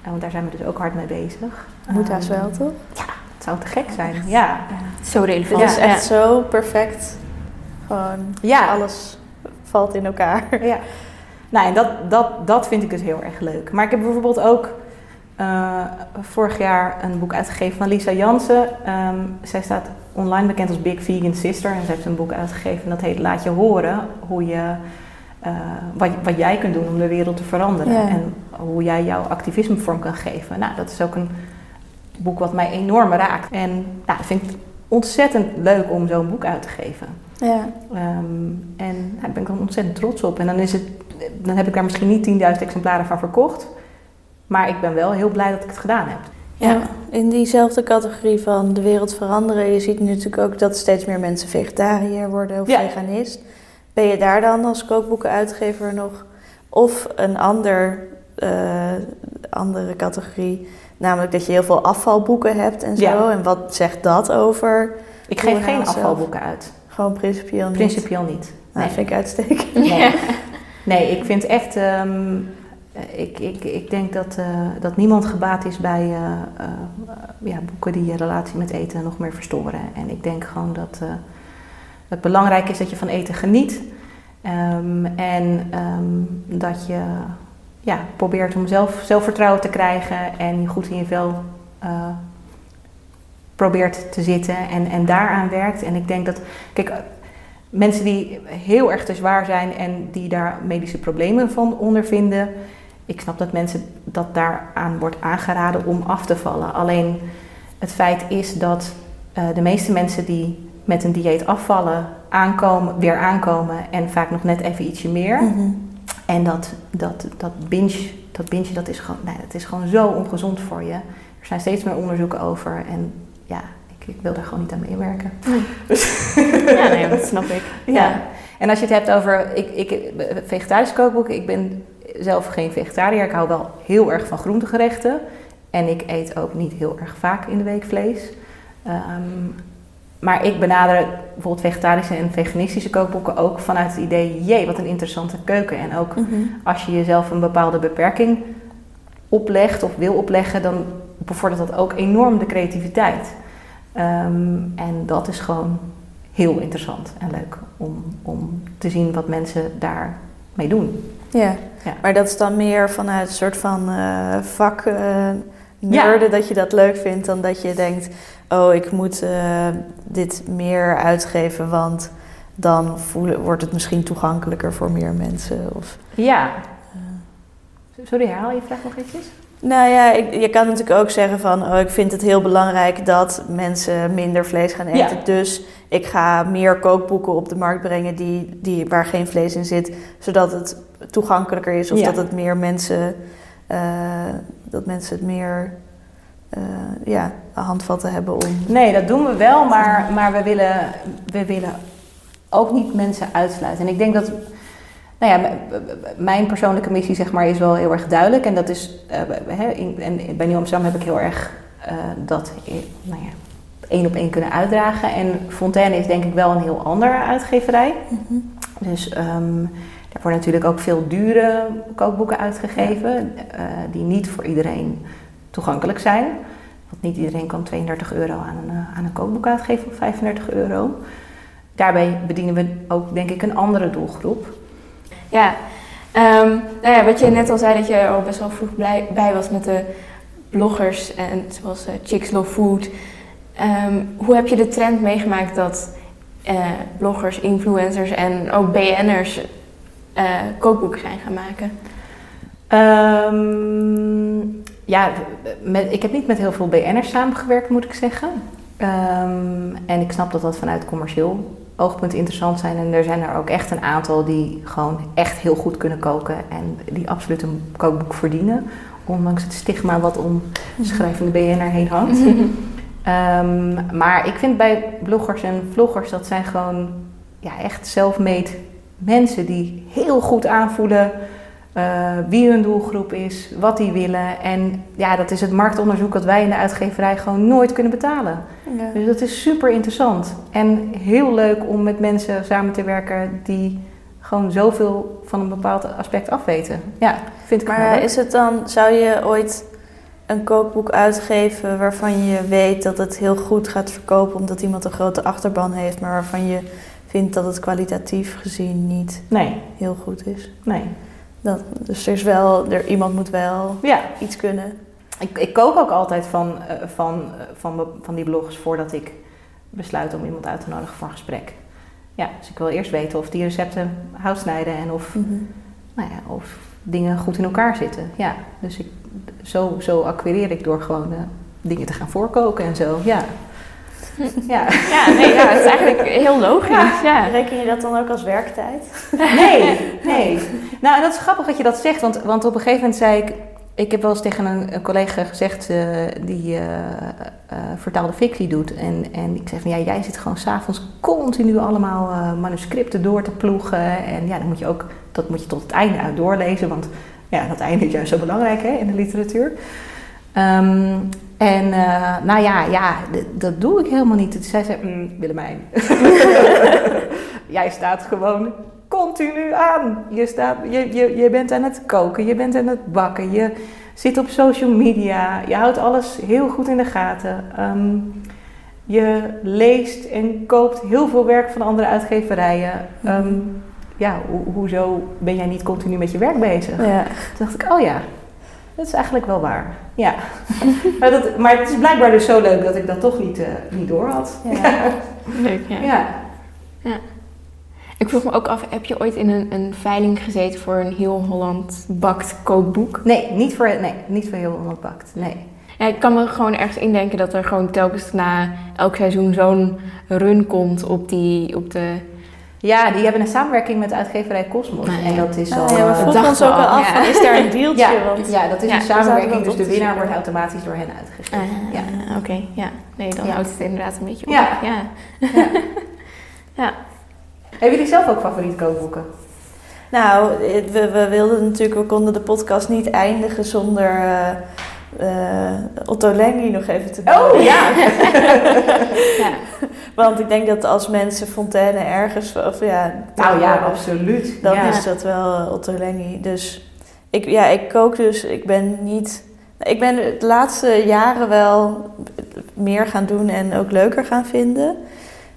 Eh, want daar zijn we dus ook hard mee bezig. Moet haast Ehm, wel, toch? Het zou te gek zijn, ja. Zo relevant. is Ja. echt zo perfect. Gewoon Ja, alles valt in elkaar. ja. Nou, en dat, dat, dat vind ik dus heel erg leuk. Maar ik heb bijvoorbeeld ook eh, vorig jaar een boek uitgegeven van Lisa Jansen. Ehm, zij staat online bekend als Big Vegan Sister. En ze heeft een boek uitgegeven dat heet Laat je horen hoe je, eh, wat, wat jij kunt doen om de wereld te veranderen. Ja. En hoe jij jouw activisme vorm kan geven. Nou, dat is ook een boek wat mij enorm raakt. En nou, ik vind het ontzettend leuk om zo'n boek uit te geven. Ja. Ehm, en nou, daar ben ik dan ontzettend trots op. En dan, is het, dan heb ik daar misschien niet 10.000 exemplaren van verkocht. Maar ik ben wel heel blij dat ik het gedaan heb. Ja, in diezelfde categorie van de wereld veranderen. Je ziet nu natuurlijk ook dat steeds meer mensen vegetariër worden of Ja. veganist. Ben je daar dan als kookboekenuitgever nog? Of een ander, eh, andere categorie, namelijk dat je heel veel afvalboeken hebt en zo. Ja. En wat zegt dat over? Ik geef geen zelf? afvalboeken uit. Gewoon principieel niet? Principieel niet. Nou, Nee. vind ik uitstekend. Nee. nee, ik vind echt. ehm, ik, ik, ik denk dat, eh, dat niemand gebaat is bij eh, eh, ja, boeken die je relatie met eten nog meer verstoren. En ik denk gewoon dat eh, het belangrijk is dat je van eten geniet. Ehm, en ehm, dat je ja, probeert om zelf, zelfvertrouwen te krijgen en je goed in je vel eh, probeert te zitten en, en daaraan werkt. En ik denk dat, kijk, mensen die heel erg te zwaar zijn en die daar medische problemen van ondervinden. Ik snap dat mensen dat daaraan wordt aangeraden om af te vallen. Alleen het feit is dat eh, de meeste mensen die met een dieet afvallen, aankomen, weer aankomen en vaak nog net even ietsje meer. Mhm. En dat, dat, dat binge, dat binge dat is, gewoon, nee, dat is gewoon zo ongezond voor je. Er zijn steeds meer onderzoeken over en ja, ik, ik wil daar gewoon niet aan meewerken. Ja, nee, dat snap ik. Ja. En als je het hebt over ik, ik, vegetarisch kookboeken, ik ben zelf geen vegetariër. Ik hou wel heel erg van groentegerechten. En ik eet ook niet heel erg vaak in de week vlees. Ehm, maar ik benader bijvoorbeeld vegetarische en veganistische kookboeken ook vanuit het idee, jee, wat een interessante keuken. En ook Mhm. als je jezelf een bepaalde beperking oplegt of wil opleggen, dan bevordert dat ook enorm de creativiteit. Ehm, en dat is gewoon heel interessant en leuk om, om te zien wat mensen daarmee doen. Ja. Ja. maar dat is dan meer vanuit een soort van eh, vak eh, nerden dat je dat leuk vindt dan dat je denkt, oh ik moet eh, dit meer uitgeven, want dan voelen, wordt het misschien toegankelijker voor meer mensen. Of, Ja. Sorry, herhaal je vraag nog eventjes? Nou ja, ik, je kan natuurlijk ook zeggen van, oh, ik vind het heel belangrijk dat mensen minder vlees gaan eten. Ja. Dus ik ga meer kookboeken op de markt brengen die, die, waar geen vlees in zit, zodat het toegankelijker is of Ja. dat het meer mensen, eh, dat mensen het meer eh, ja, handvatten hebben om. Nee, dat doen we wel, maar, maar we, willen, we willen ook niet mensen uitsluiten. En ik denk dat, nou ja, mijn persoonlijke missie zeg maar is wel heel erg duidelijk. En dat is, eh, in, en bij Nieuw Amsterdam heb ik heel erg eh, dat, nou ja, één op één kunnen uitdragen. En Fontaine is denk ik wel een heel andere uitgeverij. Dus ehm, daar worden natuurlijk ook veel dure kookboeken uitgegeven, eh, die niet voor iedereen toegankelijk zijn. Want niet iedereen kan 32 euro aan een, aan een kookboek uitgeven of 35 euro. Daarbij bedienen we ook, denk ik, een andere doelgroep. Ja, Ehm, nou ja, wat je net al zei, dat je al best wel vroeg bij was met de bloggers, en, zoals eh, Chicks Love Food. Ehm, hoe heb je de trend meegemaakt dat eh, bloggers, influencers en ook BN'ers eh, kookboeken zijn gaan maken? Ehm, ja, ik heb niet met heel veel BN'ers samengewerkt, moet ik zeggen. En ik snap dat dat vanuit commercieel oogpunt interessant zijn. En er zijn er ook echt een aantal die gewoon echt heel goed kunnen koken. En die absoluut een kookboek verdienen. Ondanks het stigma wat om schrijvende BN'er heen hangt. Ehm, maar ik vind bij bloggers en vloggers, dat zijn gewoon ja, echt self-made mensen die heel goed aanvoelen eh, wie hun doelgroep is, wat die willen. En ja, dat is het marktonderzoek dat wij in de uitgeverij gewoon nooit kunnen betalen. Ja. Dus dat is super interessant en heel leuk om met mensen samen te werken die gewoon zoveel van een bepaald aspect afweten. Ja, vind ik wel Maar leuk. is het dan, zou je ooit een kookboek uitgeven waarvan je weet dat het heel goed gaat verkopen omdat iemand een grote achterban heeft, maar waarvan je vindt dat het kwalitatief gezien niet Nee, heel goed is? nee. Dat, dus er is wel, er, iemand moet wel Ja, iets kunnen. Ik, ik kook ook altijd van, eh, van, eh, van, van die blogs voordat ik besluit om iemand uit te nodigen voor een gesprek. Ja, dus ik wil eerst weten of die recepten hout snijden en of, nou ja, of dingen goed in elkaar zitten. Ja, dus ik, zo, zo acquireer ik door gewoon eh, dingen te gaan voorkoken en zo. Ja. ja. Ja, nee, ja, het is eigenlijk heel logisch. Ja. Reken je dat dan ook als werktijd? Nee, nee. Nou, en dat is grappig dat je dat zegt, want, want op een gegeven moment zei ik... Ik heb wel eens tegen een, een collega gezegd eh, die eh, eh, vertaalde fictie doet. En, en ik zei van, ja, jij zit gewoon s'avonds continu allemaal eh, manuscripten door te ploegen. En ja, dan moet je ook, dat moet je tot het einde uit doorlezen, want ja, dat einde is juist zo belangrijk hè, in de literatuur. Ehm, en eh, nou ja, ja, dat doe ik helemaal niet. Toen zei ze, "Mm, Willemijn, jij staat gewoon continu aan. Je, staat, je, je, je bent aan het koken, je bent aan het bakken, je zit op social media, je houdt alles heel goed in de gaten. Ehm, je leest en koopt heel veel werk van andere uitgeverijen. Ehm, ja, ho- hoezo ben jij niet continu met je werk bezig? Ja. Toen dacht ik, oh ja, dat is eigenlijk wel waar. Ja. maar, dat, maar het is blijkbaar dus zo leuk dat ik dat toch niet, eh, niet door had. Ja. Leuk, ja. ja. Ik vroeg me ook af, heb je ooit in een, een veiling gezeten voor een heel Holland bakt kookboek? Nee, niet voor, nee, niet voor heel onopbakt. Nee. Ja, ik kan me gewoon ergens indenken dat er gewoon telkens na elk seizoen zo'n run komt op, die, op de... Ja, die hebben een samenwerking met uitgeverij Cosmos. Ja. En dat is al... Ja, we eh, vroegen dachten ons ook we al af, ja. is daar een dealtje? ja, Want ja, dat is Ja, een we samenwerking, dus de winnaar wordt automatisch door hen uitgegeven. Ah, ja. Oké, ja. Nee, dan Ja. houdt het inderdaad een beetje op. Ja. ja. Ja. Ja. Hebben jullie zelf ook favoriete kookboeken? Nou, we, we wilden natuurlijk, we konden de podcast niet eindigen zonder eh, eh, Otto Lengi nog even te noemen. Oh ja! Ja. Want ik denk dat als mensen Fontaine ergens, of ja, nou ja, absoluut. dan ja. is dat wel eh, Otto Lengi. Dus ik, ja, ik kook dus, ik ben niet... Ik ben de laatste jaren wel meer gaan doen en ook leuker gaan vinden.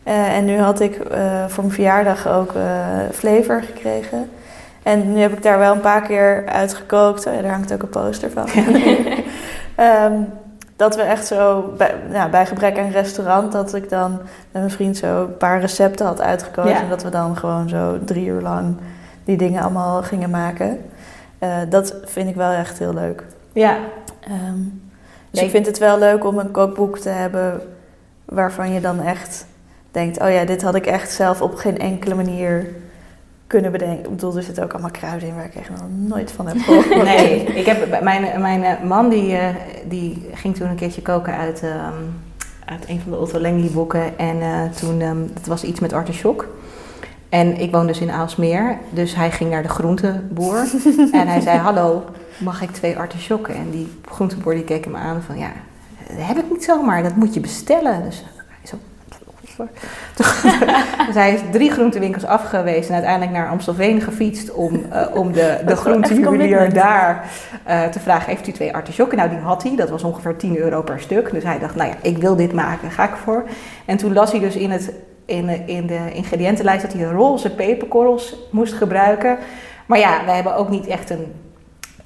Eh, en nu had ik eh, voor mijn verjaardag ook flavor gekregen. En nu heb ik daar wel een paar keer uit gekookt. Oh ja, daar hangt ook een poster van. Ehm, dat we echt zo, bij, nou, bij gebrek aan restaurant, dat ik dan met mijn vriend zo een paar recepten had uitgekozen. Ja. En dat we dan gewoon zo drie uur lang die dingen allemaal gingen maken. Eh, dat vind ik wel echt heel leuk. Ja, Ehm, dus ik vind het wel leuk om een kookboek te hebben waarvan je dan echt denkt: oh ja, dit had ik echt zelf op geen enkele manier kunnen bedenken. Ik bedoel, er zitten ook allemaal kruiden in waar ik echt nog nooit van heb gehoord. Nee, ik heb, mijn, mijn eh, man die, eh, die ging toen een keertje koken uit, ehm, uit een van de Otto Lengi boeken. En eh, toen, ehm het was iets met artichok. En ik woon dus in Aalsmeer, dus hij ging naar de groenteboer. en hij zei, hallo, mag ik twee artichokken? En die groenteboer die keek hem aan van, ja, dat heb ik niet zomaar, dat moet je bestellen. Dus. dus hij is drie groentewinkels afgewezen en uiteindelijk naar Amstelveen gefietst om, eh, om de, de groentejuwelier daar eh, te vragen, heeft u twee artichokken? Nou, die had hij, dat was ongeveer 10 euro per stuk. Dus hij dacht, nou ja, ik wil dit maken, ga ik voor. En toen las hij dus in, het, in, de, in de ingrediëntenlijst dat hij roze peperkorrels moest gebruiken. Maar ja, wij hebben ook niet echt een,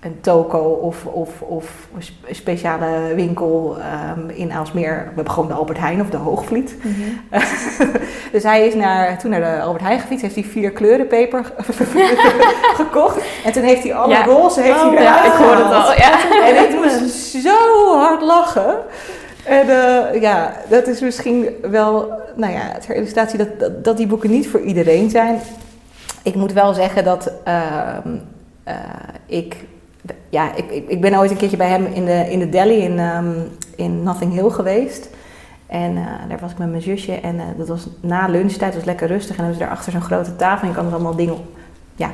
een toko of, of, of een sp- een speciale winkel ehm, in Aalsmeer. We hebben gewoon de Albert Heijn of de Hoogvliet. Mhm. dus hij is naar, toen naar de Albert Heijn gefietst, heeft hij vier kleuren peper gekocht. En toen heeft hij alle Ja. roze heeft hij Oh, ja, ik hoorde het gehaald. al, ja. En ik moest zo hard lachen. En eh, ja, dat is misschien wel, nou ja, ter illustratie dat, dat, dat die boeken niet voor iedereen zijn. Ik moet wel zeggen dat ehm, eh, ik, ja, ik, ik, ben ooit een keertje bij hem in de, in de deli in, ehm, in Nothing Hill geweest. En eh, daar was ik met mijn zusje en eh, dat was na lunchtijd, het was lekker rustig. En dan hebben ze daar achter zo'n grote tafel en je kan er allemaal dingen ja,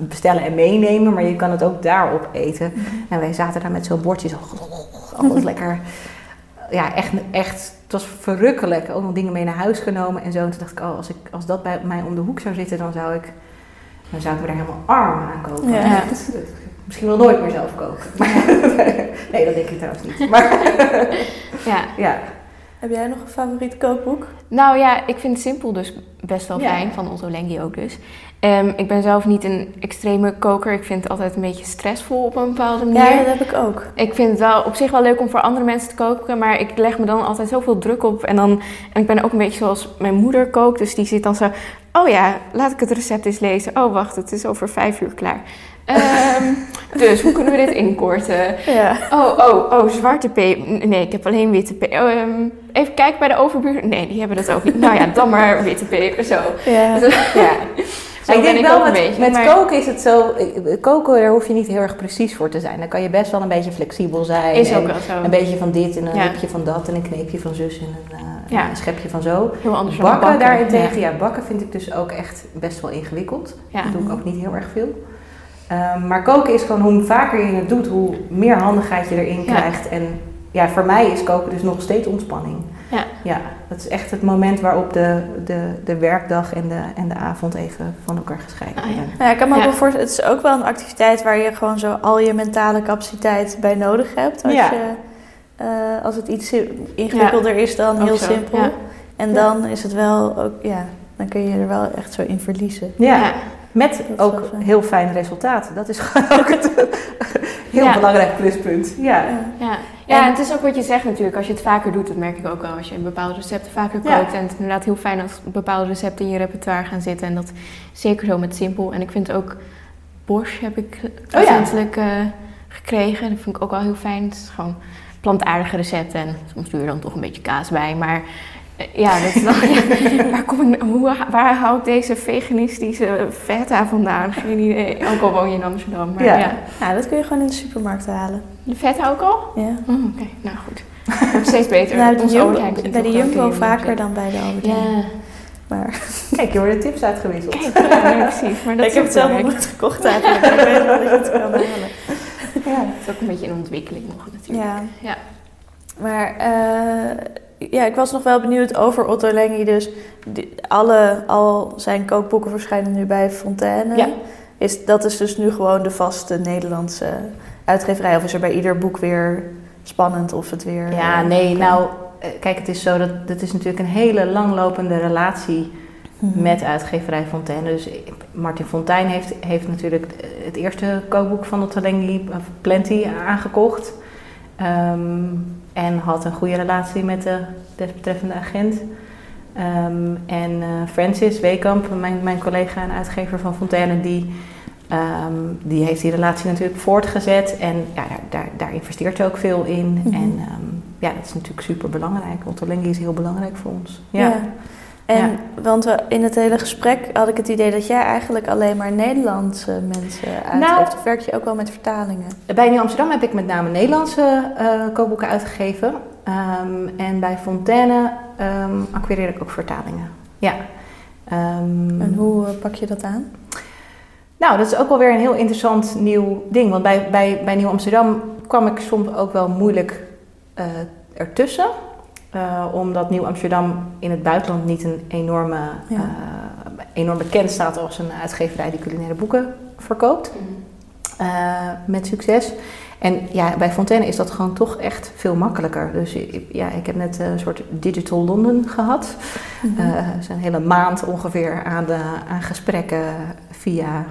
bestellen en meenemen, maar je kan het ook daarop eten. En wij zaten daar met zo'n bordje, zo, alles lekker. Ja, echt, echt, het was verrukkelijk. Ook nog dingen mee naar huis genomen en zo. En toen dacht ik, oh, als, ik, als dat bij mij om de hoek zou zitten, dan zou ik, dan zou ik me daar helemaal arm aan koken. Ja. Echt, Misschien wel nooit meer zelf koken. Maar, nee, dat denk ik trouwens niet. Maar Ja. ja, Heb jij nog een favoriet kookboek? Nou ja, ik vind Simpel dus best wel Ja. fijn, van Otto Lengi ook dus. Ehm, ik ben zelf niet een extreme koker. Ik vind het altijd een beetje stressvol op een bepaalde manier. Ja, dat heb ik ook. Ik vind het wel op zich wel leuk om voor andere mensen te koken, maar ik leg me dan altijd zoveel druk op. En, dan, en ik ben ook een beetje zoals mijn moeder kookt, dus die zit dan zo... Oh ja, laat ik het recept eens lezen. Oh wacht, het is over vijf uur klaar. Ehm, dus hoe kunnen we dit inkorten? Ja. Oh, oh, oh, zwarte peper. Nee, ik heb alleen witte peper. Ehm, even kijken bij de overbuur. Nee, die hebben dat ook niet. Nou ja, dan maar witte peper, zo. Ja. ja. Zo ik ben denk ik wel, met, beetje. met maar koken is het zo... Koken, daar hoef je niet heel erg precies voor te zijn. Dan kan je best wel een beetje flexibel zijn. is en ook wel zo. Een beetje van dit en een Ja. van dat en een kneepje van zus en een, Ja. een schepje van zo. Heel anders dan Bakken, bakken. daarentegen, ja. bakken vind ik dus ook echt best wel ingewikkeld. Ja. Dat doe ik ook niet heel erg veel. Ehm, maar koken is gewoon hoe vaker je het doet, hoe meer handigheid je erin Ja. krijgt. En ja, voor mij is koken dus nog steeds ontspanning. Ja. ja dat is echt het moment waarop de, de, de werkdag en de, en de avond even van elkaar gescheiden Ah, ja. worden. Ja, ik kan me Ja. voorstellen, het is ook wel een activiteit waar je gewoon zo al je mentale capaciteit bij nodig hebt. Als, Ja. je, eh, als het iets ingewikkelder is dan Ook heel zo, simpel. ja. En Ja. dan is het wel ook, ja, dan kun je er wel echt zo in verliezen. Ja, Ja. Met ook heel fijn resultaat. Dat is gewoon ook het heel Ja. belangrijk pluspunt. Ja. Ja. Ja. ja, En- het is ook wat je zegt natuurlijk. Als je het vaker doet, dat merk ik ook wel. Als je bepaalde recepten vaker Ja. kookt. En het is inderdaad heel fijn als bepaalde recepten in je repertoire gaan zitten. En dat zeker zo met simpel. En ik vind ook Bosch heb ik ja. recentelijk eh, gekregen. Dat vind ik ook wel heel fijn. Het is gewoon plantaardige recepten. En soms doe je er dan toch een beetje kaas bij. Maar ja, dat is ja, waar, kom ik, hoe, waar hou ik deze veganistische feta vandaan? Geen idee. Ook al woon je in Amsterdam. Maar Ja. ja. Ja, dat kun je gewoon in de supermarkt halen. De feta ook al? Ja. Oh, Oké, nou goed. Wordt steeds beter. Nou, de Jumbo- bij de Jumbo vaker dan bij de Albert Heijn. Ja, Maar Kijk, je wordt de tips uitgewisseld. kijk, ja, precies. Maar dat ik heb het zelf nog nooit gekocht eigenlijk. Ik weet dat je het kan halen. Ja. Het is ook een beetje in ontwikkeling nog natuurlijk. Ja. Ja. Maar eh, ja, ik was nog wel benieuwd over Otto Lengi. Dus die- alle, al zijn kookboeken verschijnen nu bij Fontaine. Ja. Is, dat is dus nu gewoon de vaste Nederlandse uitgeverij? Of is er bij ieder boek weer spannend of het weer... Ja, eh, nee, kan? nou, eh, kijk, het is zo dat het is natuurlijk een hele langlopende relatie Mhm. met uitgeverij Fontaine. Dus Martin Fontijn heeft, heeft natuurlijk het eerste kookboek van Otto Lengi, of Plenty, aangekocht. Ehm, en had een goede relatie met de desbetreffende agent. Ehm, en eh, Francis Weekamp, mijn, mijn collega en uitgever van Fontaine, die Ehm, die heeft die relatie natuurlijk voortgezet en ja, daar, daar, daar investeert ze ook veel in. Mhm. En ehm, ja, dat is natuurlijk super belangrijk. Ottolenghi is heel belangrijk voor ons. Ja. En Ja. want we, in het hele gesprek had ik het idee dat jij eigenlijk alleen maar Nederlandse mensen uitgeeft. Nou- of werk je ook wel met vertalingen? Bij Nieuw Amsterdam heb ik met name Nederlandse eh, kookboeken uitgegeven. Ehm, en bij Fontaine ehm acquireer ik ook vertalingen. Ja. Ehm, En hoe eh, pak je dat aan? Nou, dat is ook wel weer een heel interessant nieuw ding. Want bij, bij, bij Nieuw Amsterdam kwam ik soms ook wel moeilijk eh, ertussen. Eh, omdat Nieuw Amsterdam in het buitenland niet een enorme, Ja. eh, enorm bekend staat als een uitgeverij die culinaire boeken verkoopt. Eh, met succes. En ja, bij Fontaine is dat gewoon toch echt veel makkelijker. Dus ik- ja, ik heb net een soort Digital London gehad. Mhm. Eh, is een hele maand ongeveer aan, de, aan gesprekken via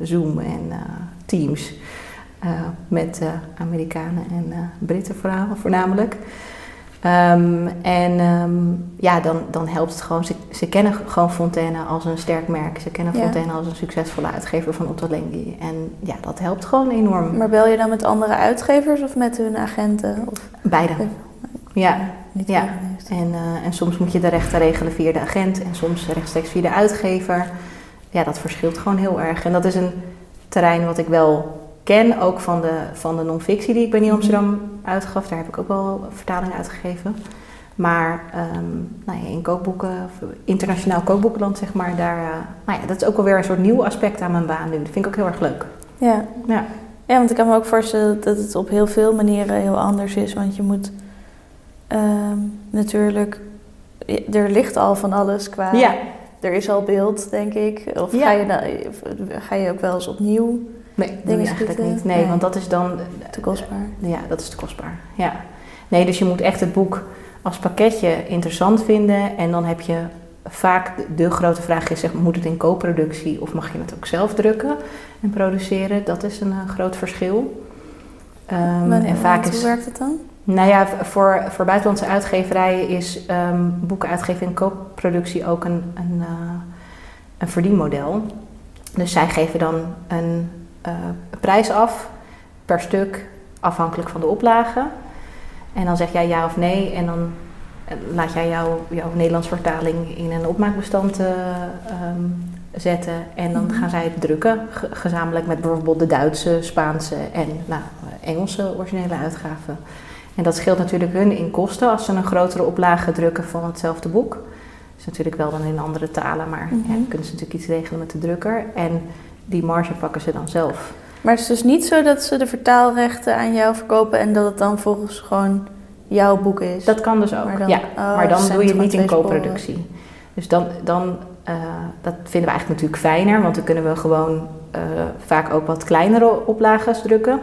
Zoom en Teams. met Amerikanen en Britten vooral, voornamelijk. Ehm, en ehm, ja, dan, dan helpt het gewoon. Ze, ze kennen gewoon Fontaine als een sterk merk. Ze kennen Ja. Fontaine als een succesvolle uitgever van Ottolenghi. En ja, dat helpt gewoon enorm. Maar bel je dan met andere uitgevers of met hun agenten? Of Beide. Ja. niet Ja. En, eh, en soms moet je de rechten regelen via de agent en soms rechtstreeks via de uitgever. Ja, dat verschilt gewoon heel erg. En dat is een terrein wat ik wel ken, ook van de, van de non-fictie die ik bij Nieuw Amsterdam uitgaf. Daar heb ik ook wel vertalingen uitgegeven. Maar ehm, nou ja, in kookboeken, internationaal kookboekenland zeg maar, daar, eh, nou ja, dat is ook wel weer een soort nieuw aspect aan mijn baan nu. Dat vind ik ook heel erg leuk. Ja. Ja. ja, want ik kan me ook voorstellen dat het op heel veel manieren heel anders is. Want je moet ehm, natuurlijk... Er ligt al van alles qua... Ja, Er is al beeld, denk ik. Of Ja. ga, je ga je ook wel eens opnieuw nee, dat doe Dingen je eigenlijk niet. Nee, Nee. want dat is dan te kostbaar? Ja, dat is te kostbaar. Ja. Nee, dus je moet echt het boek als pakketje interessant vinden. En dan heb je vaak de, grote vraag is, zeg, moet het in co-productie of mag je het ook zelf drukken en produceren? Dat is een eh, groot verschil. Ehm, Maar, en vaak is, Hoe werkt het dan? nou ja, voor, voor buitenlandse uitgeverijen is ehm, boeken uitgeven in co-productie ook een, een, eh, een verdienmodel. Dus zij geven dan een eh, prijs af per stuk, afhankelijk van de oplage. En dan zeg jij ja of nee en dan eh, laat jij jouw, jouw Nederlands vertaling in een opmaakbestand eh, ehm, zetten. En dan Mhm. gaan zij het drukken, ge- gezamenlijk met bijvoorbeeld de Duitse, Spaanse en nou, Engelse originele uitgaven. En dat scheelt natuurlijk hun in kosten als ze een grotere oplage drukken van hetzelfde boek. Dat is natuurlijk wel dan in andere talen, maar dan kunnen ze natuurlijk iets regelen met de drukker. En die marge pakken ze dan zelf. Maar het is dus niet zo dat ze de vertaalrechten aan jou verkopen en dat het dan volgens gewoon jouw boek is. Dat kan dus ook, Maar dan- ja. oh, maar dan doe je het niet in co-productie. Dus dan, dan eh, dat vinden we eigenlijk natuurlijk fijner, want dan kunnen we gewoon eh, vaak ook wat kleinere oplages drukken.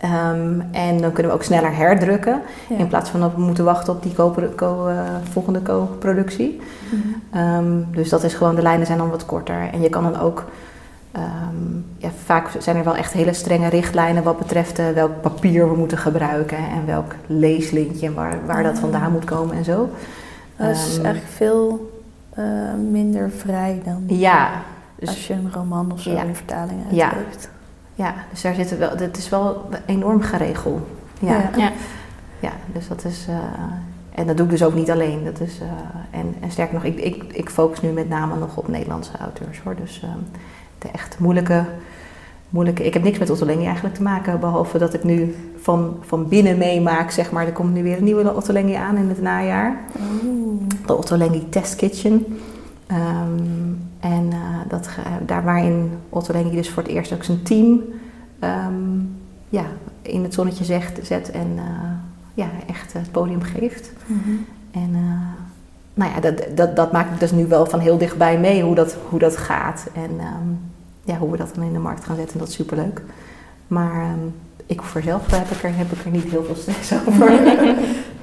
Ehm, en dan kunnen we ook sneller herdrukken, Ja. in plaats van dat we moeten wachten op die co co- eh, volgende co-productie. Mhm. Ehm, dus dat is gewoon, de lijnen zijn dan wat korter. En je kan dan ook, ehm, ja, vaak zijn er wel echt hele strenge richtlijnen wat betreft eh, welk papier we moeten gebruiken en welk leeslintje en waar, waar dat Ah. vandaan moet komen en zo. Dat is Ehm, eigenlijk veel eh, minder vrij dan Ja, dus, als je een roman of zo Ja. in vertaling Ja. uitgeeft. ja, dus daar zitten wel, het is wel enorm geregeld. Ja, Ja. ja. Ja. dus dat is, eh, en dat doe ik dus ook niet alleen. Dat is, eh, en, en sterker nog, ik, ik, ik focus nu met name nog op Nederlandse auteurs hoor. Dus ehm, de echt moeilijke, moeilijke. Ik heb niks met Ottolenghi eigenlijk te maken, behalve dat ik nu van, van binnen meemaak, zeg maar. Er komt nu weer een nieuwe Ottolenghi aan in het najaar. Oeh. De Ottolenghi Test Kitchen. Ehm, en eh, dat, daar waarin Ottolenghi dus voor het eerst ook zijn team ehm, ja, in het zonnetje zegt, zet en eh, ja, echt het podium geeft. Mhm. En eh, nou ja, dat, dat, dat maak ik dus nu wel van heel dichtbij mee hoe dat, hoe dat gaat. En ehm, ja, hoe we dat dan in de markt gaan zetten. Dat is superleuk. Maar ehm, ik voor zelf heb ik, er, heb ik er niet heel veel stress over.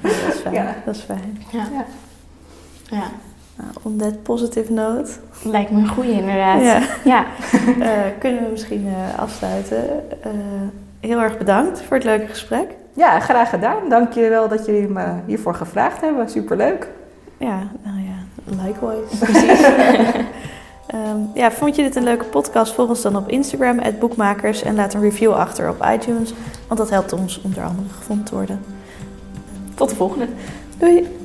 Dat is fijn. Ja. Dat is fijn. Ja. Ja. ja. On that positive note Lijkt me een goede inderdaad. ja, Ja. eh, kunnen we misschien eh, afsluiten. Eh, heel erg bedankt voor het leuke gesprek. ja, graag gedaan. Dank jullie wel dat jullie me hiervoor gevraagd hebben. Superleuk. Ja, nou ja, likewise. Precies. Ehm, ja, vond je dit een leuke podcast? Volg ons dan op Instagram, Boekmakers. En laat een review achter op iTunes. Want dat helpt ons onder andere gevonden te worden. Tot de volgende. Doei!